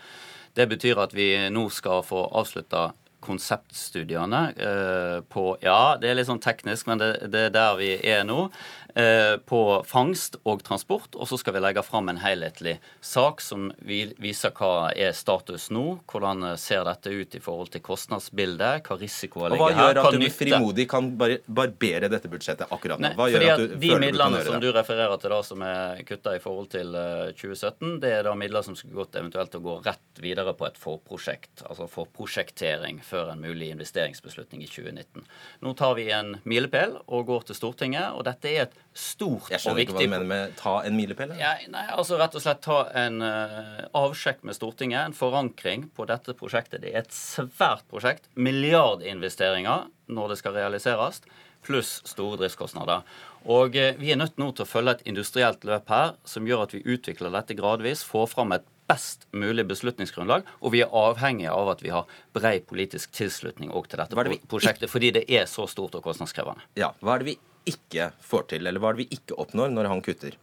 Det betyr at vi nå skal få avslutta konseptstudiene eh, på Ja, det er litt sånn teknisk, men det, det er der vi er nå. Eh, på fangst og transport. Og så skal vi legge fram en helhetlig sak som viser hva er status nå. Hvordan ser dette ut i forhold til kostnadsbildet? Hva risikoer ligger her? Hva gjør at du frimodig kan bar barbere dette budsjettet akkurat nå? Hva Nei, gjør at du de midlene som du refererer til da, som er kutta i forhold til 2017, eh, det er da midler som skulle gått eventuelt til å gå rett videre på et forprosjekt. Altså forprosjektering før en mulig investeringsbeslutning i 2019. Nå tar vi en milepæl og går til Stortinget. og dette er et stort og viktig Jeg skjønner ikke hva du mener med ta en milepæl? Ja, nei, altså rett og slett ta en uh, avsjekk med Stortinget, en forankring på dette prosjektet. Det er et svært prosjekt. Milliardinvesteringer når det skal realiseres, pluss store driftskostnader. Og uh, vi er nødt nå til å følge et industrielt løp her som gjør at vi utvikler dette gradvis, får fram et best mulig beslutningsgrunnlag, og vi er avhengige av at vi har brei politisk tilslutning til dette det prosjektet, fordi det er så stort og kostnadskrevende. Ja, Hva er det vi ikke får til, eller hva er det vi ikke oppnår når han kutter?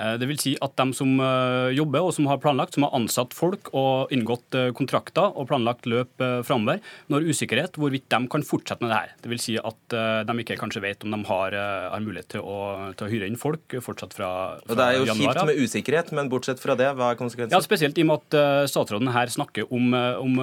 Eh, det vil si at de som eh, jobber og som har planlagt, som har ansatt folk og inngått eh, kontrakter og planlagt løp framover, når usikkerhet hvorvidt de kan fortsette med det her. Det vil si at de ikke kanskje vet om de har, har mulighet til å, til å, hyre inn folk fortsatt fra, fra januar. Det er jo januar. kjipt med usikkerhet, men bortsett fra det, hva er konsekvensen? Ja, Spesielt i og med at statsråden her snakker om, om,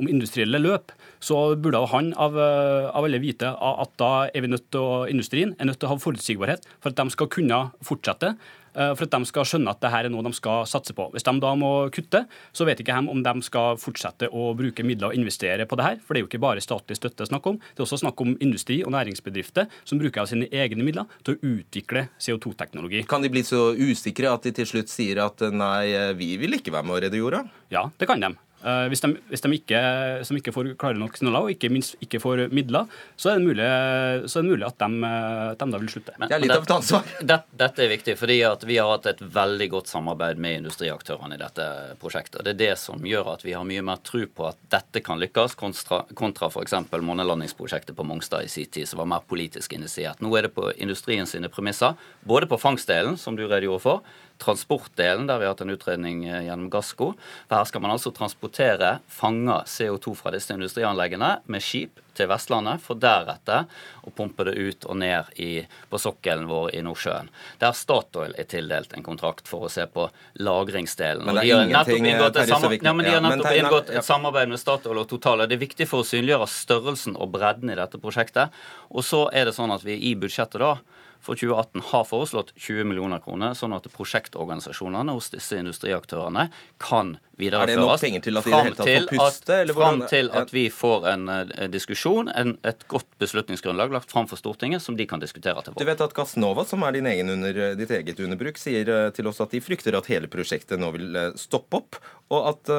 om industrielle løp, så burde han av, av alle vite at da er vi nødt til å, industrien er nødt til å ha forutsigbarhet for at de skal kunne fortsette. Eh, for at de skal skjønne at dette er noe de skal satse på. Hvis de da må kutte, så vet ikke de om de skal fortsette å bruke midler og investere på det her. For det er jo ikke bare statlig støtte snakk om. Det er også snakk om industri og næringsbedrifter som bruker av sine egne midler til å utvikle CO2-teknologi. Kan de bli så usikre at de til slutt sier at nei, vi vil ikke være med å redde jorda? Ja, det kan de. Eh, hvis de, hvis de ikke, som ikke får klare nok signaler, og ikke minst ikke får midler, så er det mulig, er det mulig at, de, de, da vil slutte. Men, det er litt av et ansvar. Dette, dette er viktig, fordi vi har hatt et veldig godt samarbeid med industriaktørene i dette prosjektet. Det er det som gjør at vi har mye mer tro på at dette kan lykkes, kontra, kontra f.eks. månelandingsprosjektet på Mongstad i sin tid, som var mer politisk initiert. Nå er det på industrien sine premisser, både på fangstdelen, som du redegjorde for, transportdelen, der vi har hatt en utredning eh, gjennom Gassco. For her skal man altså transportere fanga CO2 fra disse industrianleggene med skip til Vestlandet, for deretter å pumpe det ut og ned i, på sokkelen vår i Nordsjøen. Der Statoil er tildelt en kontrakt for å se på lagringsdelen. Men det er ingenting de ja, men De har nettopp ja, inngått et samarbeid med Statoil og Total. Det er viktig for å synliggjøre størrelsen og bredden i dette prosjektet. Og så er det sånn at vi i budsjettet da for 2018 har foreslått 20 millioner kroner, sånn at prosjektorganisasjonene hos disse industriaktørene kan videreføres. Er det nok penger til at de i det hele tatt får puste? At, fram til at vi får en, en eh, diskusjon, en, et godt beslutningsgrunnlag lagt fram for Stortinget, som de kan diskutere til våren. Du vet at Gassnova, som er din egen under, ditt eget underbruk, sier eh, til oss at de frykter at hele prosjektet nå vil eh, stoppe opp. Og, at,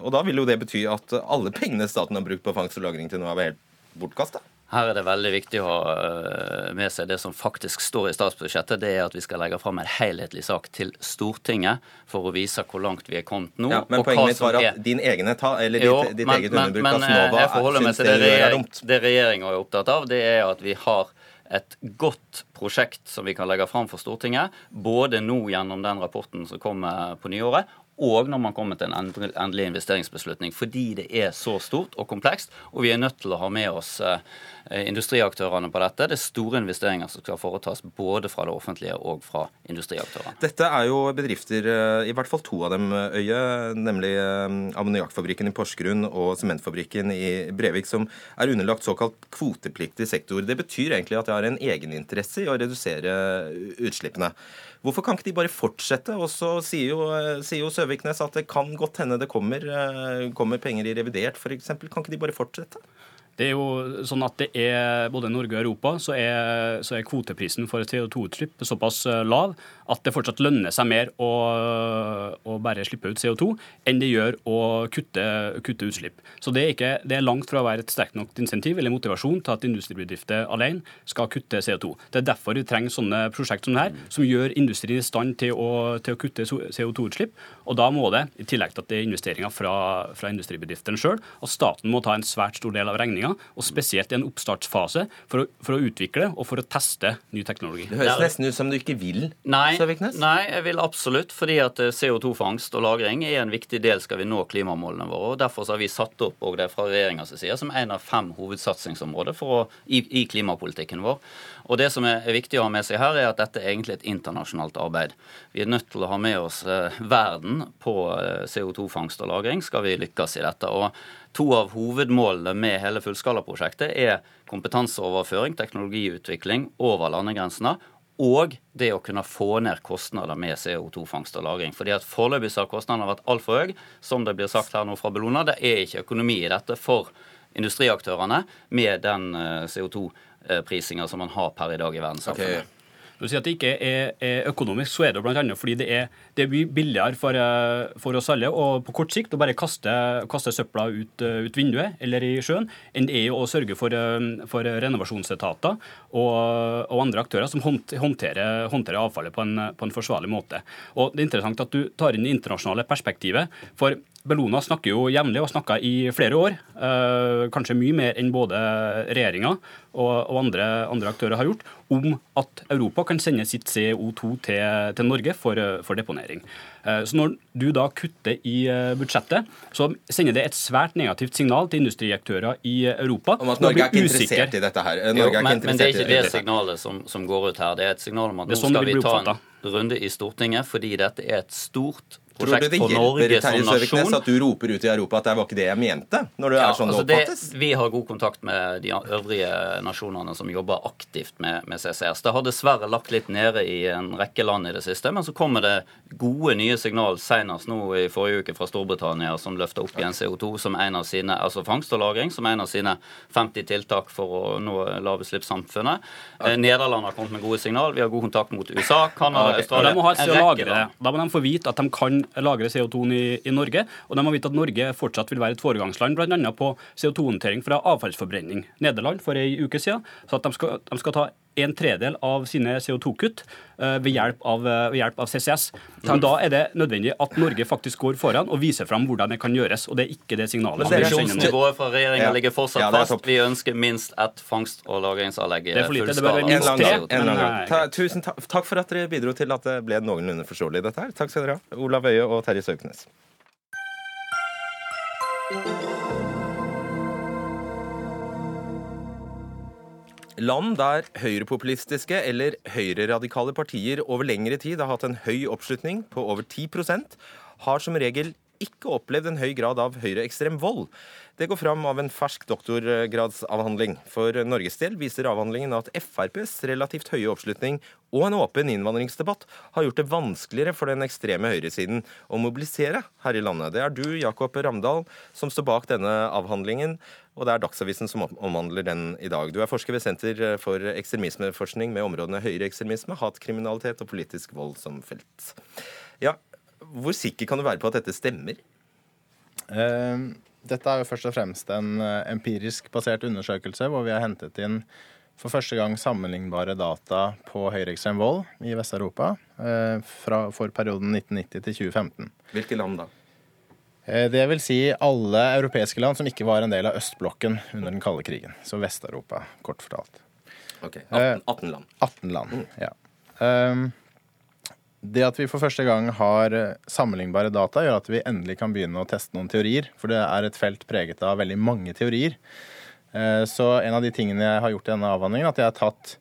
og da vil jo det bety at alle pengene staten har brukt på fangst og lagring til nå, er helt bortkasta? Her er det veldig viktig å ha eh, med seg det som faktisk står i statsbudsjettet. Det er at vi skal legge fram en helhetlig sak til Stortinget for å vise hvor langt vi er kommet nå. Ja, men poenget mitt var at din egen etat, eller jo, ditt, ditt men, eget underbruk av Snova, syns det, det er dumt. Det regjeringa er opptatt av, det er at vi har et godt prosjekt som vi kan legge fram for Stortinget, både nå gjennom den rapporten som kommer på nyåret, og når man kommer til en endelig investeringsbeslutning. Fordi det er så stort og komplekst, og vi er nødt til å ha med oss eh, industriaktørene på dette. Det er store investeringer som skal foretas både fra det offentlige og fra industriaktørene. Dette er jo bedrifter, eh, i hvert fall to av dem, Øye, nemlig eh, ammoniakkfabrikken i Porsgrunn og sementfabrikken i Brevik, som er underlagt såkalt kvotepliktig sektor. Det betyr egentlig at de har en egeninteresse i å redusere utslippene. Hvorfor kan ikke de bare fortsette? Og så sier jo, sier jo Søviknes at det kan godt hende det kommer, eh, kommer penger i revidert f.eks. Kan ikke de bare fortsette? Det er jo sånn at det er Både Norge og Europa så er, så er kvoteprisen for CO2-utslipp såpass eh, lav at det fortsatt lønner seg mer å, å bare slippe ut CO2 enn det gjør å kutte, kutte utslipp. Så det er, ikke, det er, langt fra å være et sterkt nok insentiv eller motivasjon til at industribedrifter alene skal kutte CO2. Det er derfor vi trenger sånne prosjekt som dette, som gjør industrien i stand til å, til å kutte CO2-utslipp. Og da må det, i tillegg til at det er investeringer fra, fra industribedriftene sjøl, at staten må ta en svært stor del av regninga, og spesielt i en oppstartsfase, for å, for å utvikle og for å teste ny teknologi. Det høres nesten ut som du ikke vil. Nei, Søviknes? Nei, jeg vil absolutt. Fordi at eh, CO2-fangst og -lagring er en viktig del skal vi nå klimamålene våre. og Derfor har vi satt opp og det fra regjeringas side som en av fem hovedsatsingsområder å, i, i, klimapolitikken vår. Og Det som er viktig å ha med seg her, er at dette er egentlig et internasjonalt arbeid. Vi er nødt til å ha med oss eh, verden på eh, CO2-fangst og -lagring skal vi lykkes i dette. Og To av hovedmålene med hele fullskalaprosjektet er kompetanseoverføring, teknologiutvikling over landegrensene og det å kunne få ned kostnader med CO2-fangst og -lagring. Fordi at Foreløpig har kostnadene vært altfor høye, som det blir sagt her nå fra Bellona. Det er ikke økonomi i dette for industriaktørene med den eh, CO2-fangsten Eh, prisinger som man har per i dag i verdenssamfunnet. Okay. Du sier at det ikke er, er økonomisk, så er det bl.a. fordi det er, det er billigere for, eh, for, oss alle og på kort sikt å bare kaste, kaste søpla ut, eh, ut, vinduet eller i sjøen, enn det er å sørge for, for renovasjonsetater og, og, andre aktører som håndterer, håndterer avfallet på en, på en, forsvarlig måte. Og Det er interessant at du tar inn det internasjonale perspektivet. for Bellona snakker jo jevnlig, og snakka i flere år, eh, kanskje mye mer enn både regjeringa og, og andre, andre, aktører har gjort, om at Europa kan sende sitt CO2 til, til Norge for, for, deponering. Eh, så når du da kutter i eh, budsjettet, så sender det et svært negativt signal til industriaktører i Europa. Om at Norge er ikke interessert i dette her. Jo, men, men, det er ikke det signalet som, som, går ut her. Det er et signal om at nå sånn skal vi ta en runde i Stortinget fordi dette er et stort Tror du det hjelper Terje Søviknes at du roper ut i Europa at det var ikke det jeg mente? når du ja, er sånn altså det vi har god kontakt med de øvrige nasjonene som jobber aktivt med, med, CCS. Det har dessverre lagt litt nede i en rekke land i det siste, men så kommer det gode nye signal senest nå i forrige uke fra Storbritannia, som løfter opp igjen CO2 som en av sine, altså fangst og lagring som en av sine 50 tiltak for å nå lavutslippssamfunnet. Okay. Eh, Nederland har kommet med gode signal. Vi har god kontakt mot USA, Canada, okay. Australia. De må ha et sted å lagre. Da må de få vite at de kan lagre CO2 i, i, Norge. Og de har vite at Norge fortsatt vil være et foregangsland bl.a. på CO2-håndtering fra avfallsforbrenning. Nederland for ei uke siden så at de skal, de skal ta en tredel av sine CO2-kutt uh, ved, hjelp av, uh, ved hjelp av CCS. Men da er det nødvendig at Norge faktisk går foran og viser fram hvordan det kan gjøres. Og det er ikke det signalet. Ambisjonsnivået fra regjeringa ja. ligger fortsatt ja, fast. Vi ønsker minst ett fangst- og lagringsanlegg Det er for lite. Det bør være minst tre. Tusen takk for at dere bidro til at det ble noenlunde forståelig, dette her. Takk skal dere ha. Olav Øye og Terje Søknes. Land der høyrepopulistiske eller høyreradikale partier over lengre tid har hatt en høy oppslutning på over 10% har som regel ikke opplevd en høy grad av høyreekstrem vold. Det går fram av en fersk doktorgradsavhandling. For Norges del viser avhandlingen at FrPs relativt høye oppslutning og en åpen innvandringsdebatt har gjort det vanskeligere for den ekstreme høyresiden å mobilisere her i landet. Det er du, Jakob Ramdal, som står bak denne avhandlingen, og det er Dagsavisen som omhandler den i dag. Du er forsker ved Senter for ekstremismeforskning med områdene høyreekstremisme, hatkriminalitet og politisk vold som felt. Ja, hvor sikker kan du være på at dette stemmer? Uh, dette er jo først og fremst en eh, empirisk basert undersøkelse hvor vi har hentet inn for første gang sammenlignbare data på høyreekstrem vold i Vest-Europa uh, for perioden 1990 til 2015. Hvilke land da? Uh, det vil si alle europeiske land som ikke var en del av østblokken under den kalde krigen. Så Vest-Europa, kort fortalt. Ok, 18, 18 land. 18 land, mm. ja. Um, det at vi for første gang har eh, sammenlignbare data, gjør at vi endelig kan begynne å teste noen teorier. For det er et felt preget av veldig mange teorier. Eh, så en av de tingene jeg har gjort i denne avhandlingen, at jeg har tatt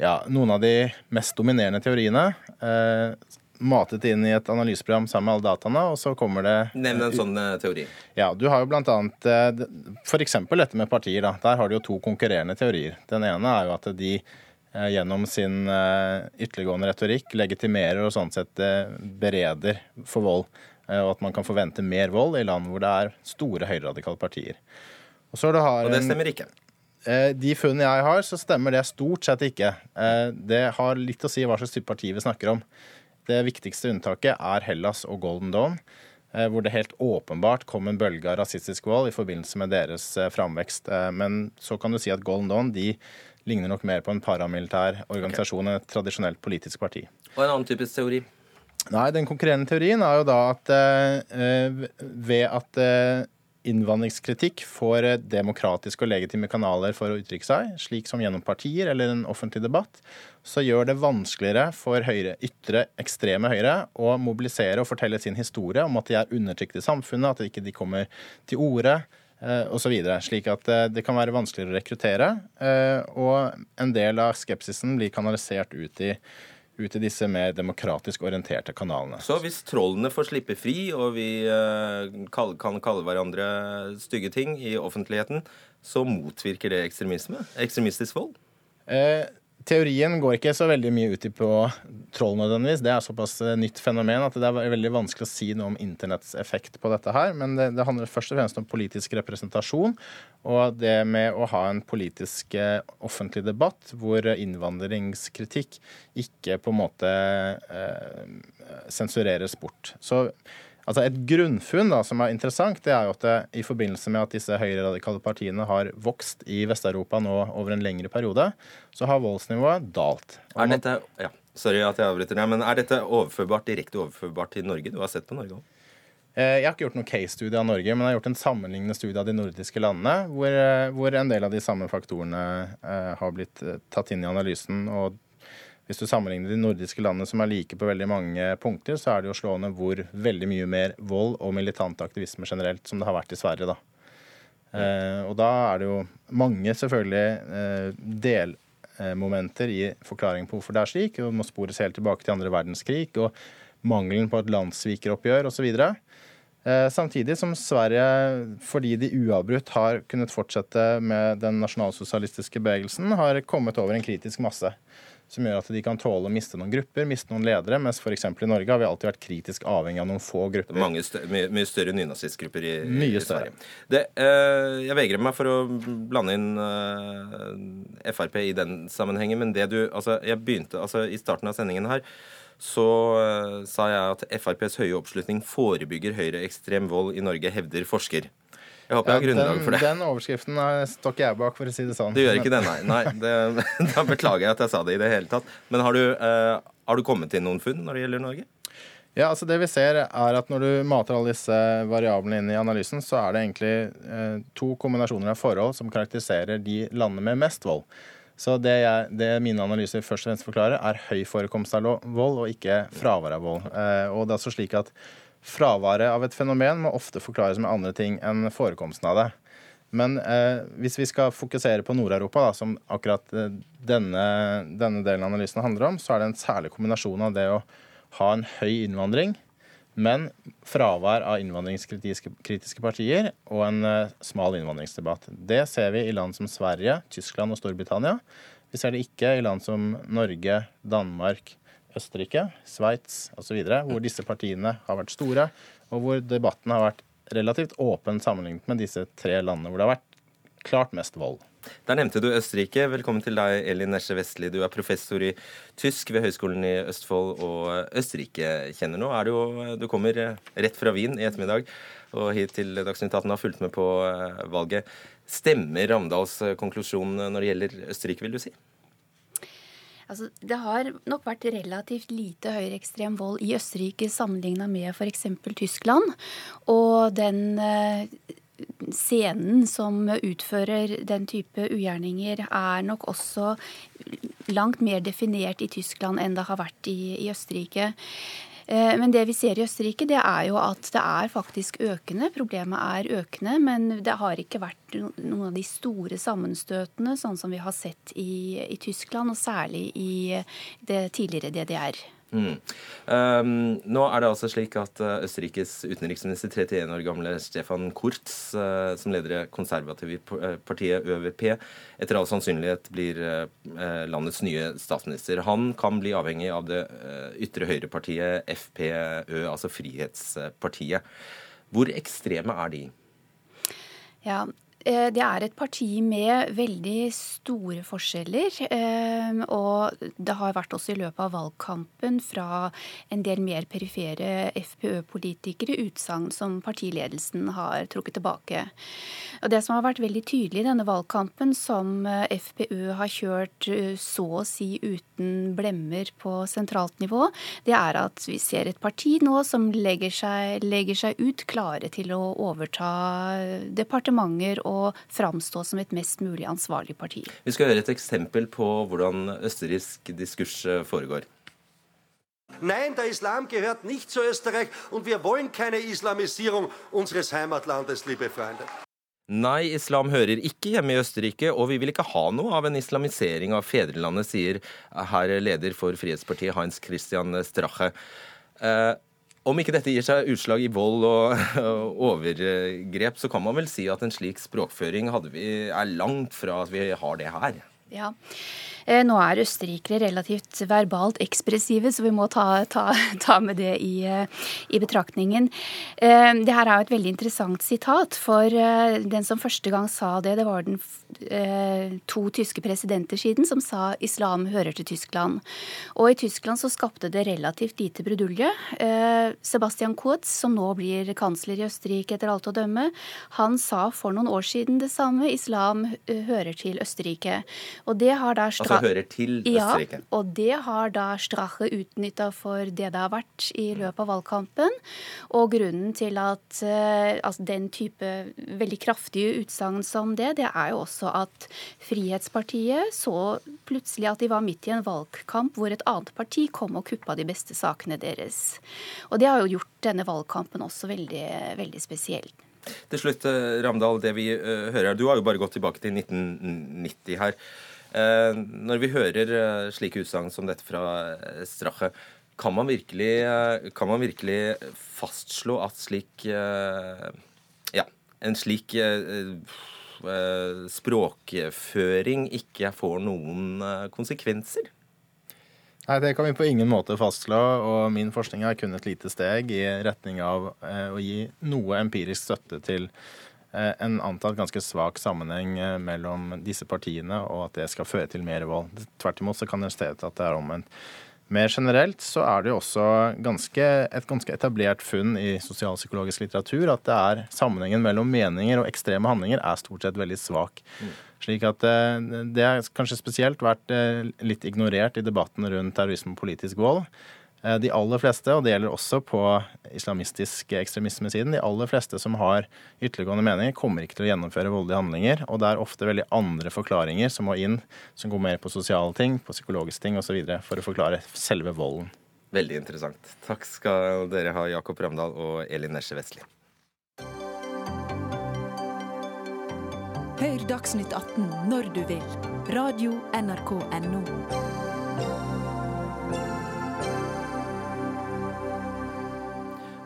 ja, noen av de mest dominerende teoriene, eh, matet inn i et analyseprogram sammen med alle dataene, og så kommer det Nevn en sånn teori. Ja, du har jo blant annet f.eks. dette med partier. da. Der har du jo to konkurrerende teorier. Den ene er jo at de gjennom sin eh, ytterliggående retorikk legitimerer og sånn sett eh, bereder for vold. Og at man kan forvente mer vold i land hvor det er store høyreradikale partier. Og, og det stemmer ikke? De funnene jeg har, så stemmer det stort sett ikke. Det har litt å si hva slags type parti vi snakker om. Det viktigste unntaket er Hellas og Golden Dawn, hvor det helt åpenbart kom en bølge av rasistisk vold i forbindelse med deres framvekst. Men så kan du si at Golden Dawn de ligner nok mer på en paramilitær organisasjon enn et tradisjonelt politisk parti. Og en annen typisk teori? Nei, Den konkurrerende teorien er jo da at eh, ved at eh, innvandringskritikk får eh, demokratiske og legitime kanaler for å uttrykke seg, slik som gjennom partier eller en offentlig debatt, så gjør det vanskeligere for høyre, ytre, ekstreme høyre å mobilisere og fortelle sin historie om at de er undertrykt i samfunnet, at de ikke kommer til orde, osv. Slik at eh, det kan være vanskeligere å rekruttere. Eh, og en del av skepsisen blir kanalisert ut i, ut i disse mer demokratisk orienterte kanalene. Så hvis trollene får slippe fri, og vi kan kalle hverandre stygge ting i offentligheten, så motvirker det ekstremisme? Ekstremistisk vold? Eh, Teorien går ikke så veldig mye ut på troll nødvendigvis. Det er såpass eh, nytt fenomen at det er veldig vanskelig å si noe om internetts effekt på dette her. Men det, det handler først og fremst om politisk representasjon og det med å ha en politisk eh, offentlig debatt hvor innvandringskritikk ikke på en måte eh, sensureres bort. Så Altså Et grunnfunn da, som er interessant, det er jo at det, i forbindelse med at disse høyreradikale partiene har vokst i Vest-Europa nå over en lengre periode, så har voldsnivået dalt. Er dette, ja, sorry at jeg avbryter deg, men er dette overførbart, direkte overførbart til Norge? Du har sett på Norge òg? Eh, jeg har ikke gjort noen case-studie av Norge, men jeg har gjort en sammenlignende studie av de nordiske landene, hvor, eh, hvor en del av de samme faktorene eh, har blitt tatt inn i analysen. og hvis du sammenligner de nordiske landene som er like på veldig mange punkter, så er det jo slående hvor veldig mye mer vold og militant aktivisme generelt som det har vært i Sverige. da. Eh, og da er det jo mange selvfølgelig eh, delmomenter i forklaringen på hvorfor det er slik. og må spores helt tilbake til andre verdenskrig og mangelen på et landssvikeroppgjør osv. Eh, samtidig som Sverige, fordi de uavbrutt har kunnet fortsette med den nasjonalsosialistiske bevegelsen, har kommet over en kritisk masse som gjør at de kan tåle å miste noen grupper, miste noen ledere, mens f.eks. i Norge har vi alltid vært kritisk avhengig av noen få grupper. Mange større, mye, mye, større nynazistgrupper i, mye i Sverige. Det, eh, jeg vegrer meg for å blande inn eh, Frp i den sammenhengen, men det du Altså, jeg begynte altså I starten av sendingen her så uh, sa jeg at FrPs høye oppslutning forebygger høyreekstrem vold i Norge, hevder forsker. Jeg håper jeg har grunnlag for det. Den overskriften står ikke jeg bak, for å si det sånn. Du gjør ikke det, nei. nei det, da beklager jeg at jeg sa det i det hele tatt. Men har du, uh, har du kommet til noen funn når det gjelder Norge? Ja, altså det vi ser er at Når du mater alle disse variablene inn i analysen, så er det egentlig eh, to kombinasjoner av forhold som karakteriserer de landene med mest vold. Så det, jeg, det, mine analyser først og fremst forklarer, er høy forekomst av vold, og ikke fravær av vold. Eh, og det er altså slik at Fraværet av et fenomen må ofte forklares med andre ting enn forekomsten av det. Men eh, hvis vi skal fokusere på Nord-Europa, som akkurat eh, denne, denne, delen av analysen handler om, så er det en særlig kombinasjon av det å ha en høy innvandring, men fravær av innvandringskritiske partier og en eh, smal innvandringsdebatt. Det ser vi i land som Sverige, Tyskland og Storbritannia. Vi ser det ikke i land som Norge, Danmark, Østerrike, Sveits osv., hvor disse partiene har vært store, og hvor debatten har vært relativt åpen sammenlignet med disse tre landene hvor det har vært klart mest vold. Der nevnte du Østerrike. Velkommen til deg, Elin Nesje Vestli. Du er professor i tysk ved Høgskolen i Østfold og Østerrike-kjenner nå. Er du, du kommer rett fra Wien i ettermiddag og hit til Dagsnytt 18 har fulgt med på eh, valget. Stemmer Ramdals konklusjon når det gjelder Østerrike, vil du si? Altså, det har nok vært relativt lite høyreekstrem vold i Østerrike sammenligna med f.eks. Tyskland. Og den eh, scenen som utfører den type ugjerninger, er nok også langt mer definert i Tyskland enn det har vært i, i Østerrike. Eh, men det vi ser i Østerrike, det er jo at det er faktisk økende. Problemet er økende, men det har ikke vært noen av de store sammenstøtene, sånn som vi har sett i, i Tyskland, og særlig i det tidligere DDR. Mm. Um, nå er det altså slik at uh, Østerrikes utenriksminister, 31 år gamle Stefan Kurz, uh, som leder konservative uh, partiet ØVP, etter all sannsynlighet blir landets nye statsminister. Han kan bli avhengig av det ytre høyrepartiet FPØ, altså Frihetspartiet. Hvor ekstreme er de? Ja, Eh, det er et parti med veldig store forskjeller. Eh, og det har vært også i løpet av valgkampen fra en del mer perifere FPØ-politikere utsagn som partiledelsen har trukket tilbake. Og Det som har vært veldig tydelig i denne valgkampen, som eh, FPØ har kjørt så å si uten blemmer på sentralt nivå, det er at vi ser et parti nå som legger seg, legger seg ut klare til å overta departementer å framstå som et mest mulig ansvarlig parti. Vi skal høre et eksempel på hvordan østerriksk diskurs eh, foregår. Nein, der Islam gehört nicht zu Österreich und wir wollen keine Islamisierung unseres Heimatlandes, liebe Freunde. Nei, islam hører ikke hjemme i Østerrike, og vi vil ikke ha noe av en islamisering av fedrelandet, sier herr leder for Frihetspartiet Heinz Christian Strache. Eh, om ikke dette gir seg utslag i vold og, overgrep, så kan man vel si at en slik språkføring vi, er langt fra at vi har det her. Ja, nå er østerrikere relativt verbalt ekspressive, så vi må ta, ta, ta med det i, eh, i, betraktningen. Eh, det her er jo et veldig interessant sitat, for den som første gang sa det, det var den to tyske presidenter siden som sa islam hører til Tyskland. Og i Tyskland så skapte det relativt lite brudulje. Sebastian Kurz, som nå blir kansler i Østerrike etter alt å dømme, han sa for noen år siden det samme. Islam hører til Østerrike. Og det har da altså ja, hører til Østerrike. Ja, og det har da Strache utnytta for det det har vært i løpet av valgkampen. Og grunnen til at uh, altså den type veldig kraftige utsagn som det, det er jo også at Frihetspartiet så plutselig at de var midt i en valgkamp hvor et annet parti kom og kuppa de beste sakene deres. Og det har jo gjort denne valgkampen også veldig, veldig spesiell. Til slutt, eh, Ramdal, det vi hører hører Du har jo bare gått tilbake til 1990 her. Uh, når vi hører uh, slike utsagn som dette fra Strache, kan man virkelig, kan man virkelig fastslå at slik Ja, en slik språkføring ikke får noen konsekvenser? Nei, Det kan vi på ingen måte fastslå. og Min forskning er kun et lite steg i retning av eh, å gi noe empirisk støtte til eh, en antatt ganske svak sammenheng eh, mellom disse partiene, og at det skal føre til mer vold. Tvert imot så kan det se ut at det er omvendt. Mer generelt så er det jo også ganske, et ganske etablert funn i sosialpsykologisk litteratur at det er sammenhengen mellom meninger og ekstreme handlinger er stort sett veldig svak. Mm. Slik at eh, Det har kanskje spesielt vært eh, litt ignorert i debatten rundt terrorisme og politisk vold. Eh, de aller fleste, og det gjelder også på islamistisk ekstremismesiden, de aller fleste som har ytterliggående meninger, kommer ikke til å gjennomføre voldelige handlinger. Og det er ofte veldig andre forklaringer som må inn, som går mer på sosiale ting, på psykologiske ting osv. for å forklare selve volden. Veldig interessant. Takk skal dere ha, Jakob Ramdal og Elin Nesje Vestli. Hør Dagsnytt 18 når du vil. Radio NRK Radio.nrk.no.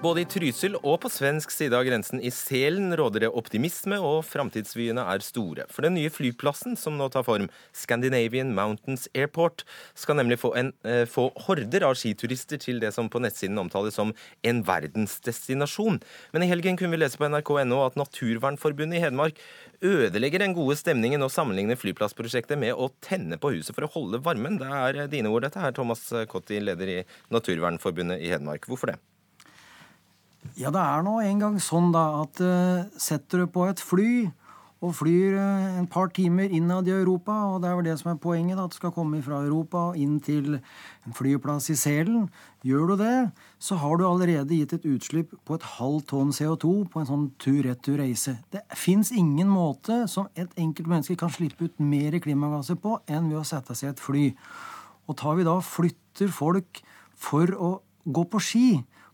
Både i Trysil og på svensk side av grensen i Selen råder det optimisme, og framtidsvyene er store. For den nye flyplassen som nå tar form, Scandinavian Mountains Airport, skal nemlig få, en, eh, få horder av skiturister til det som på nettsiden omtales som en verdensdestinasjon. Men i helgen kunne vi lese på nrk.no at Naturvernforbundet i Hedmark ødelegger den gode stemningen og sammenligner flyplassprosjektet med å tenne på huset for å holde varmen. Det er dine ord, dette her, Thomas Kotti, leder i Naturvernforbundet i Hedmark. Hvorfor det? Ja, det er nå en gang sånn da at uh, setter du på et fly og flyr uh, en par timer innad i Europa, og det er vel det som er poenget, da, at du skal komme fra Europa og inn til en flyplass i Selen. Gjør du det, så har du allerede gitt et utslipp på et halvt tonn CO2 på en sånn tur-retur-reise. Det fins ingen måte som et enkelt menneske kan slippe ut mer klimagasser på enn ved å sette seg i et fly. Og tar vi da flytter folk for å gå på ski,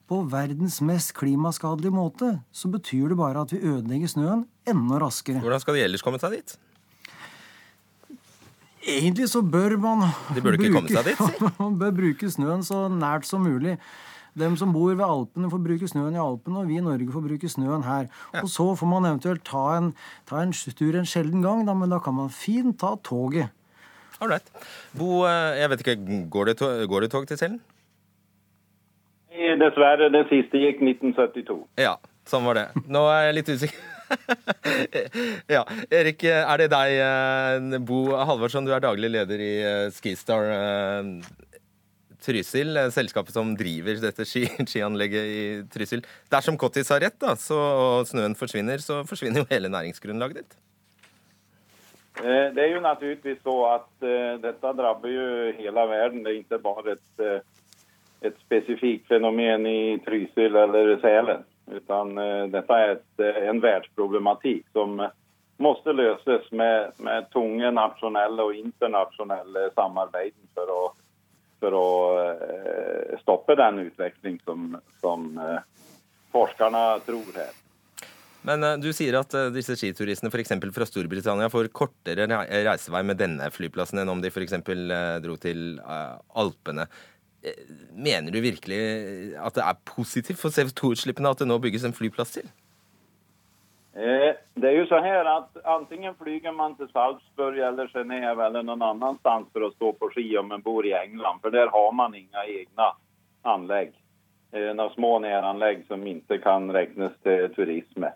på verdens mest klimaskadelige måte, så betyr det bare at vi ødelegger snøen enda raskere. Hvordan skal de ellers komme seg dit? Egentlig så bør man De burde ikke bruke, komme seg dit, si? man bør bruke snøen så nært som mulig. Dem som bor ved Alpene, får bruke snøen i Alpene, og vi i Norge får bruke snøen her. Ja. Og så får man eventuelt ta en, ta en tur en sjelden gang, da, men da kan man fint ta toget. Ålreit. Bo, eh, jeg vet ikke, går det, tog, går det tog til Selen? Dessverre. Det siste gikk 1972. Ja, sånn var det. Nå er jeg litt usikker. ja, Erik, er det deg, eh, Bo Halvorsson, du er daglig leder i eh, Skistar eh, Trysil, selskapet som driver dette skianlegget i Trysil. Dersom Kottis har rett, da, så, og snøen forsvinner, så forsvinner jo hele næringsgrunnlaget ditt. Det er jo naturligvis så at dette drabber jo hele verden. Det er ikke bare et ett specifikt fenomen i Trysil eller Sälen. Utan eh, detta är ett, eh, en världsproblematik som eh, måste løses med, med tunge nasjonelle og internasjonale samarbeid for å, for å eh, stoppe den utvikling som, som eh, forskerne tror her. Men uh, du sier at disse skituristene f.eks. fra Storbritannia får kortere reisevei med denne flyplassen enn om de f.eks. Dro til Alpene. Mener du virkelig at det er positivt for CO2-utslippene at det nå bygges en flyplass til? Eh, det er jo så her at Antingen flyger man til Salzburg eller Genève eller noen annen sted for å stå på ski om man bor i England, for der har man ingen egne anlegg. Eh, noen små næranlegg som ikke kan regnes til turisme.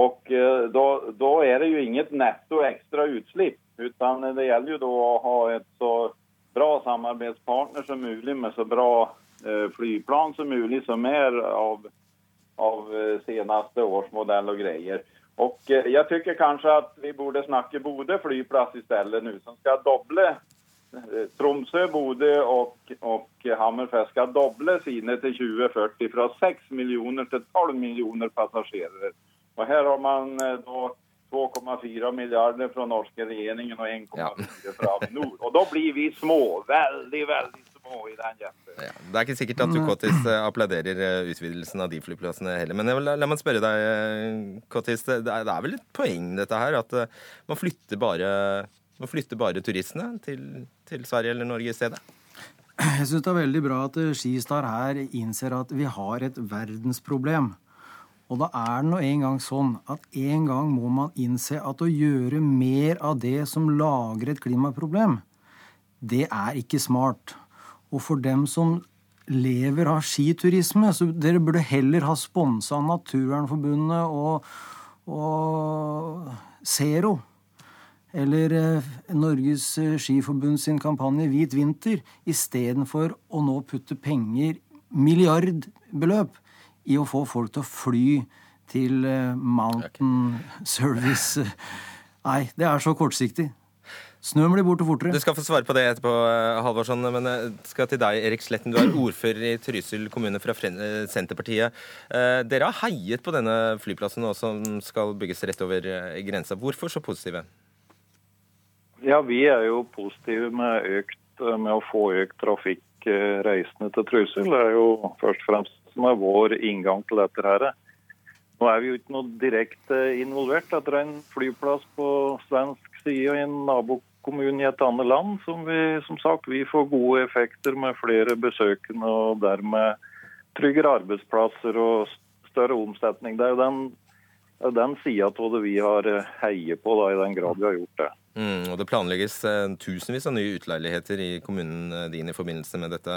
Og eh, da er det jo inget netto ekstra utslipp, utan det gjelder jo da å ha et så bra samarbeidspartner som mulig med så bra eh, flyplan som mulig som er av, av seneste senaste årsmodell og greier. Og eh, jeg tycker kanskje at vi burde snakke Bodø flyplass i stedet nå, som skal doble Tromsø, Bodø og, og Hammerfest skal doble sine til 2040 fra 6 millioner til 12 millioner passasjerer. Og her har man eh, da 2,4 milliarder fra norske regjeringen og 1,4 fra Avinor. Og da blir vi små. Veldig, veldig små i den hjelpen. Ja, det er ikke sikkert at du Kottis eh, applauderer eh, utvidelsen av de flyplassene heller. Men la, la meg spørre deg, Kottis. Det, det er vel et poeng dette her? At man flytter bare, man flytter bare turistene til, til Sverige eller Norge i stedet? Jeg syns det er veldig bra at Skistar her innser at vi har et verdensproblem. Og da er det nå en gang sånn at en gang må man innse at å gjøre mer av det som lager et klimaproblem, det er ikke smart. Og for dem som lever av skiturisme, så dere burde heller ha sponsa Naturvernforbundet og, og Zero. Eller eh, Norges Skiforbund sin kampanje Hvit vinter, istedenfor å nå putte penger, milliardbeløp, i å få folk til å fly til eh, Mountain Service. Nei, det er så kortsiktig. Snøen blir borte fortere. Du skal få svare på det etterpå, eh, Halvorsson. Men jeg eh, skal til deg, Erik Sletten. Du er ordfører i Trysil kommune fra Senterpartiet. Dere har heiet på denne flyplassen nå som skal bygges rett over grensa. Hvorfor så positive? Ja, Vi er jo positive med, økt, med å få økt trafikk reisende til Trysil. Det er jo først og fremst som er vår inngang til dette. her. Nå er vi jo ikke noe direkte involvert. Det er en flyplass på svensk side og i en nabokommune i et annet land. Som vi som sagt, vi får gode effekter med flere besøkende og dermed tryggere arbeidsplasser og større omsetning. Det er jo den, den sida av det vi har heiet på, da, i den grad vi har gjort det. Mm, og Det planlegges eh, tusenvis av nye utleiligheter i kommunen eh, din i forbindelse med dette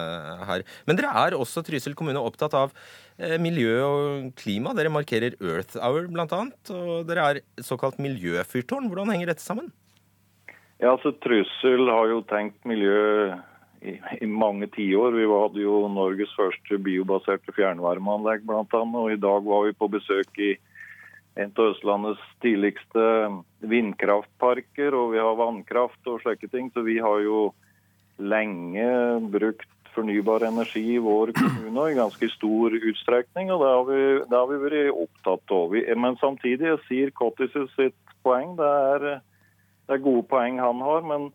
her. Men dere er også Trysil kommune opptatt av eh, miljø og klima. Dere markerer Earth Hour bl.a. Og dere er såkalt miljøfyrtårn. Hvordan henger dette sammen? Ja, altså Trysil har jo tenkt miljø i, i mange tiår. Vi hadde jo Norges første biobaserte fjernvarmeanlegg bl.a. Og i dag var vi på besøk i en av Østlandets tidligste vindkraftparker, og vi har vannkraft og slike ting. Så vi har jo lenge brukt fornybar energi i vår kommune i ganske stor utstrekning, og det har vi, det har vi vært opptatt av. Men samtidig, jeg sier Cottis sitt poeng, det er, det er, gode poeng han har, men,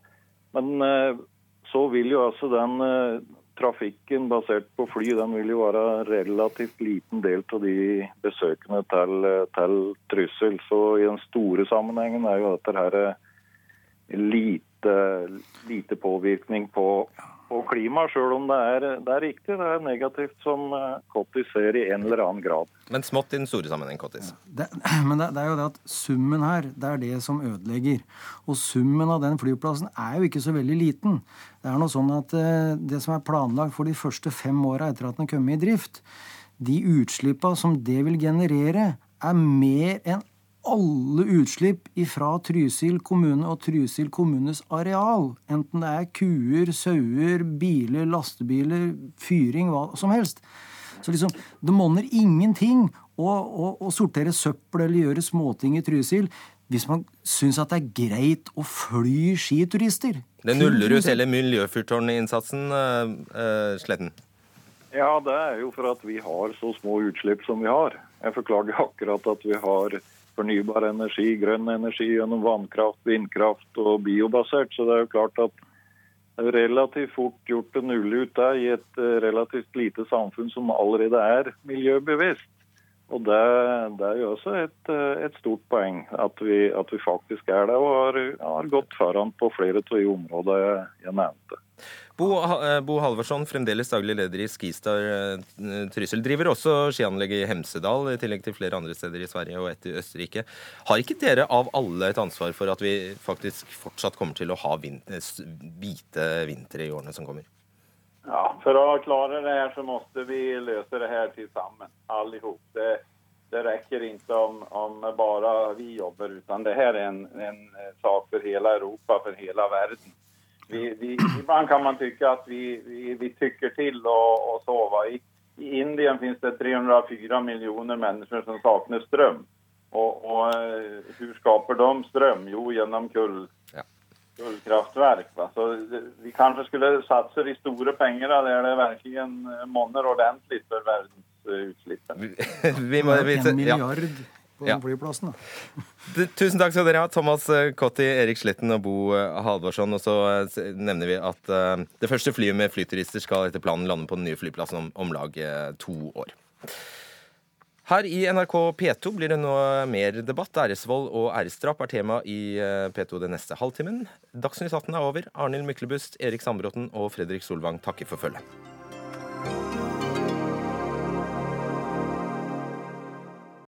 men eh, så vil jo altså den eh, trafikken basert på fly den vil jo være relativt liten del av de besøkende til, til Trysil. Så i den store sammenhengen er jo dette her eh, lite, lite påvirkning på på klimaet, sjøl om det er, det er, riktig. Det er negativt, som eh, Kottis ser i en eller annen grad. Men smått i den store sammenheng, Kottis. Ja, men det, det, er jo det at summen her, det er det som ødelegger. Og summen av den flyplassen er jo ikke så veldig liten. Det er noe sånn at eh, det som er planlagt for de første fem åra etter at den er kommet i drift, de utslippene som det vil generere, er mer enn alle utslipp fra Trysil kommune og Trysil kommunes areal. Enten det er kuer, sauer, biler, lastebiler, fyring, hva som helst. Så liksom, det monner ingenting å, å, å, sortere søppel eller gjøre småting i Trysil hvis man syns at det er greit å fly skiturister. Det nuller ut hele miljøfyrtårninnsatsen, uh, uh, Sletten? Ja, det er jo for at vi har så små utslipp som vi har. Jeg forklager akkurat at vi har fornybar energi, grønn energi gjennom vannkraft, vindkraft og biobasert. Så det er jo klart at det er relativt fort gjort å nulle ut det i et eh, relativt lite samfunn som allerede er miljøbevisst. Og det, det er jo også et, eh, et stort poeng at vi, at vi, faktisk er det, og har, har gått foran på flere av de områdene jeg nevnte. Bo, eh, Bo Halvorsson, fremdeles daglig leder i Skistar eh, Trysil, driver også skianlegget i Hemsedal, i tillegg til flere andre steder i Sverige og et i Østerrike. Har ikke dere av alle et ansvar for at vi faktisk fortsatt kommer til å ha vinter, hvite vintre i årene som kommer? Ja, For å klare det her så må vi løse det her sammen, alle Det, det rekker ikke om, om, bare vi jobber, utan det her er en, en sak for hele Europa, for hele verden vi, vi, ibland kan man tycka att vi, vi, vi tycker till och, och sova. I, I Indien finns det 304 miljoner människor som saknar ström. Och, och eh, hur skapar de ström? Jo, genom kull, ja. kullkraftverk. Va? Så vi kanskje skulle satse de store pengene där det virkelig monner ordentlig for verdensutslippene. Vi må, vi, En ja. På Ja. den flyplassen. da. Tusen takk skal dere ha, Thomas eh, Kotti, Erik Sletten og Bo eh, Halvorsson. Og så eh, nevner vi at eh, det første flyet med flyturister skal etter planen lande på den nye flyplassen om, om lag eh, to år. Her i NRK P2 blir det nå mer debatt. Æresvold og æresdrap er tema i eh, P2 den neste halvtimen. Dagsnytt 18 er over. Arnhild Myklebust, Erik Sandbråten og Fredrik Solvang takker for følget.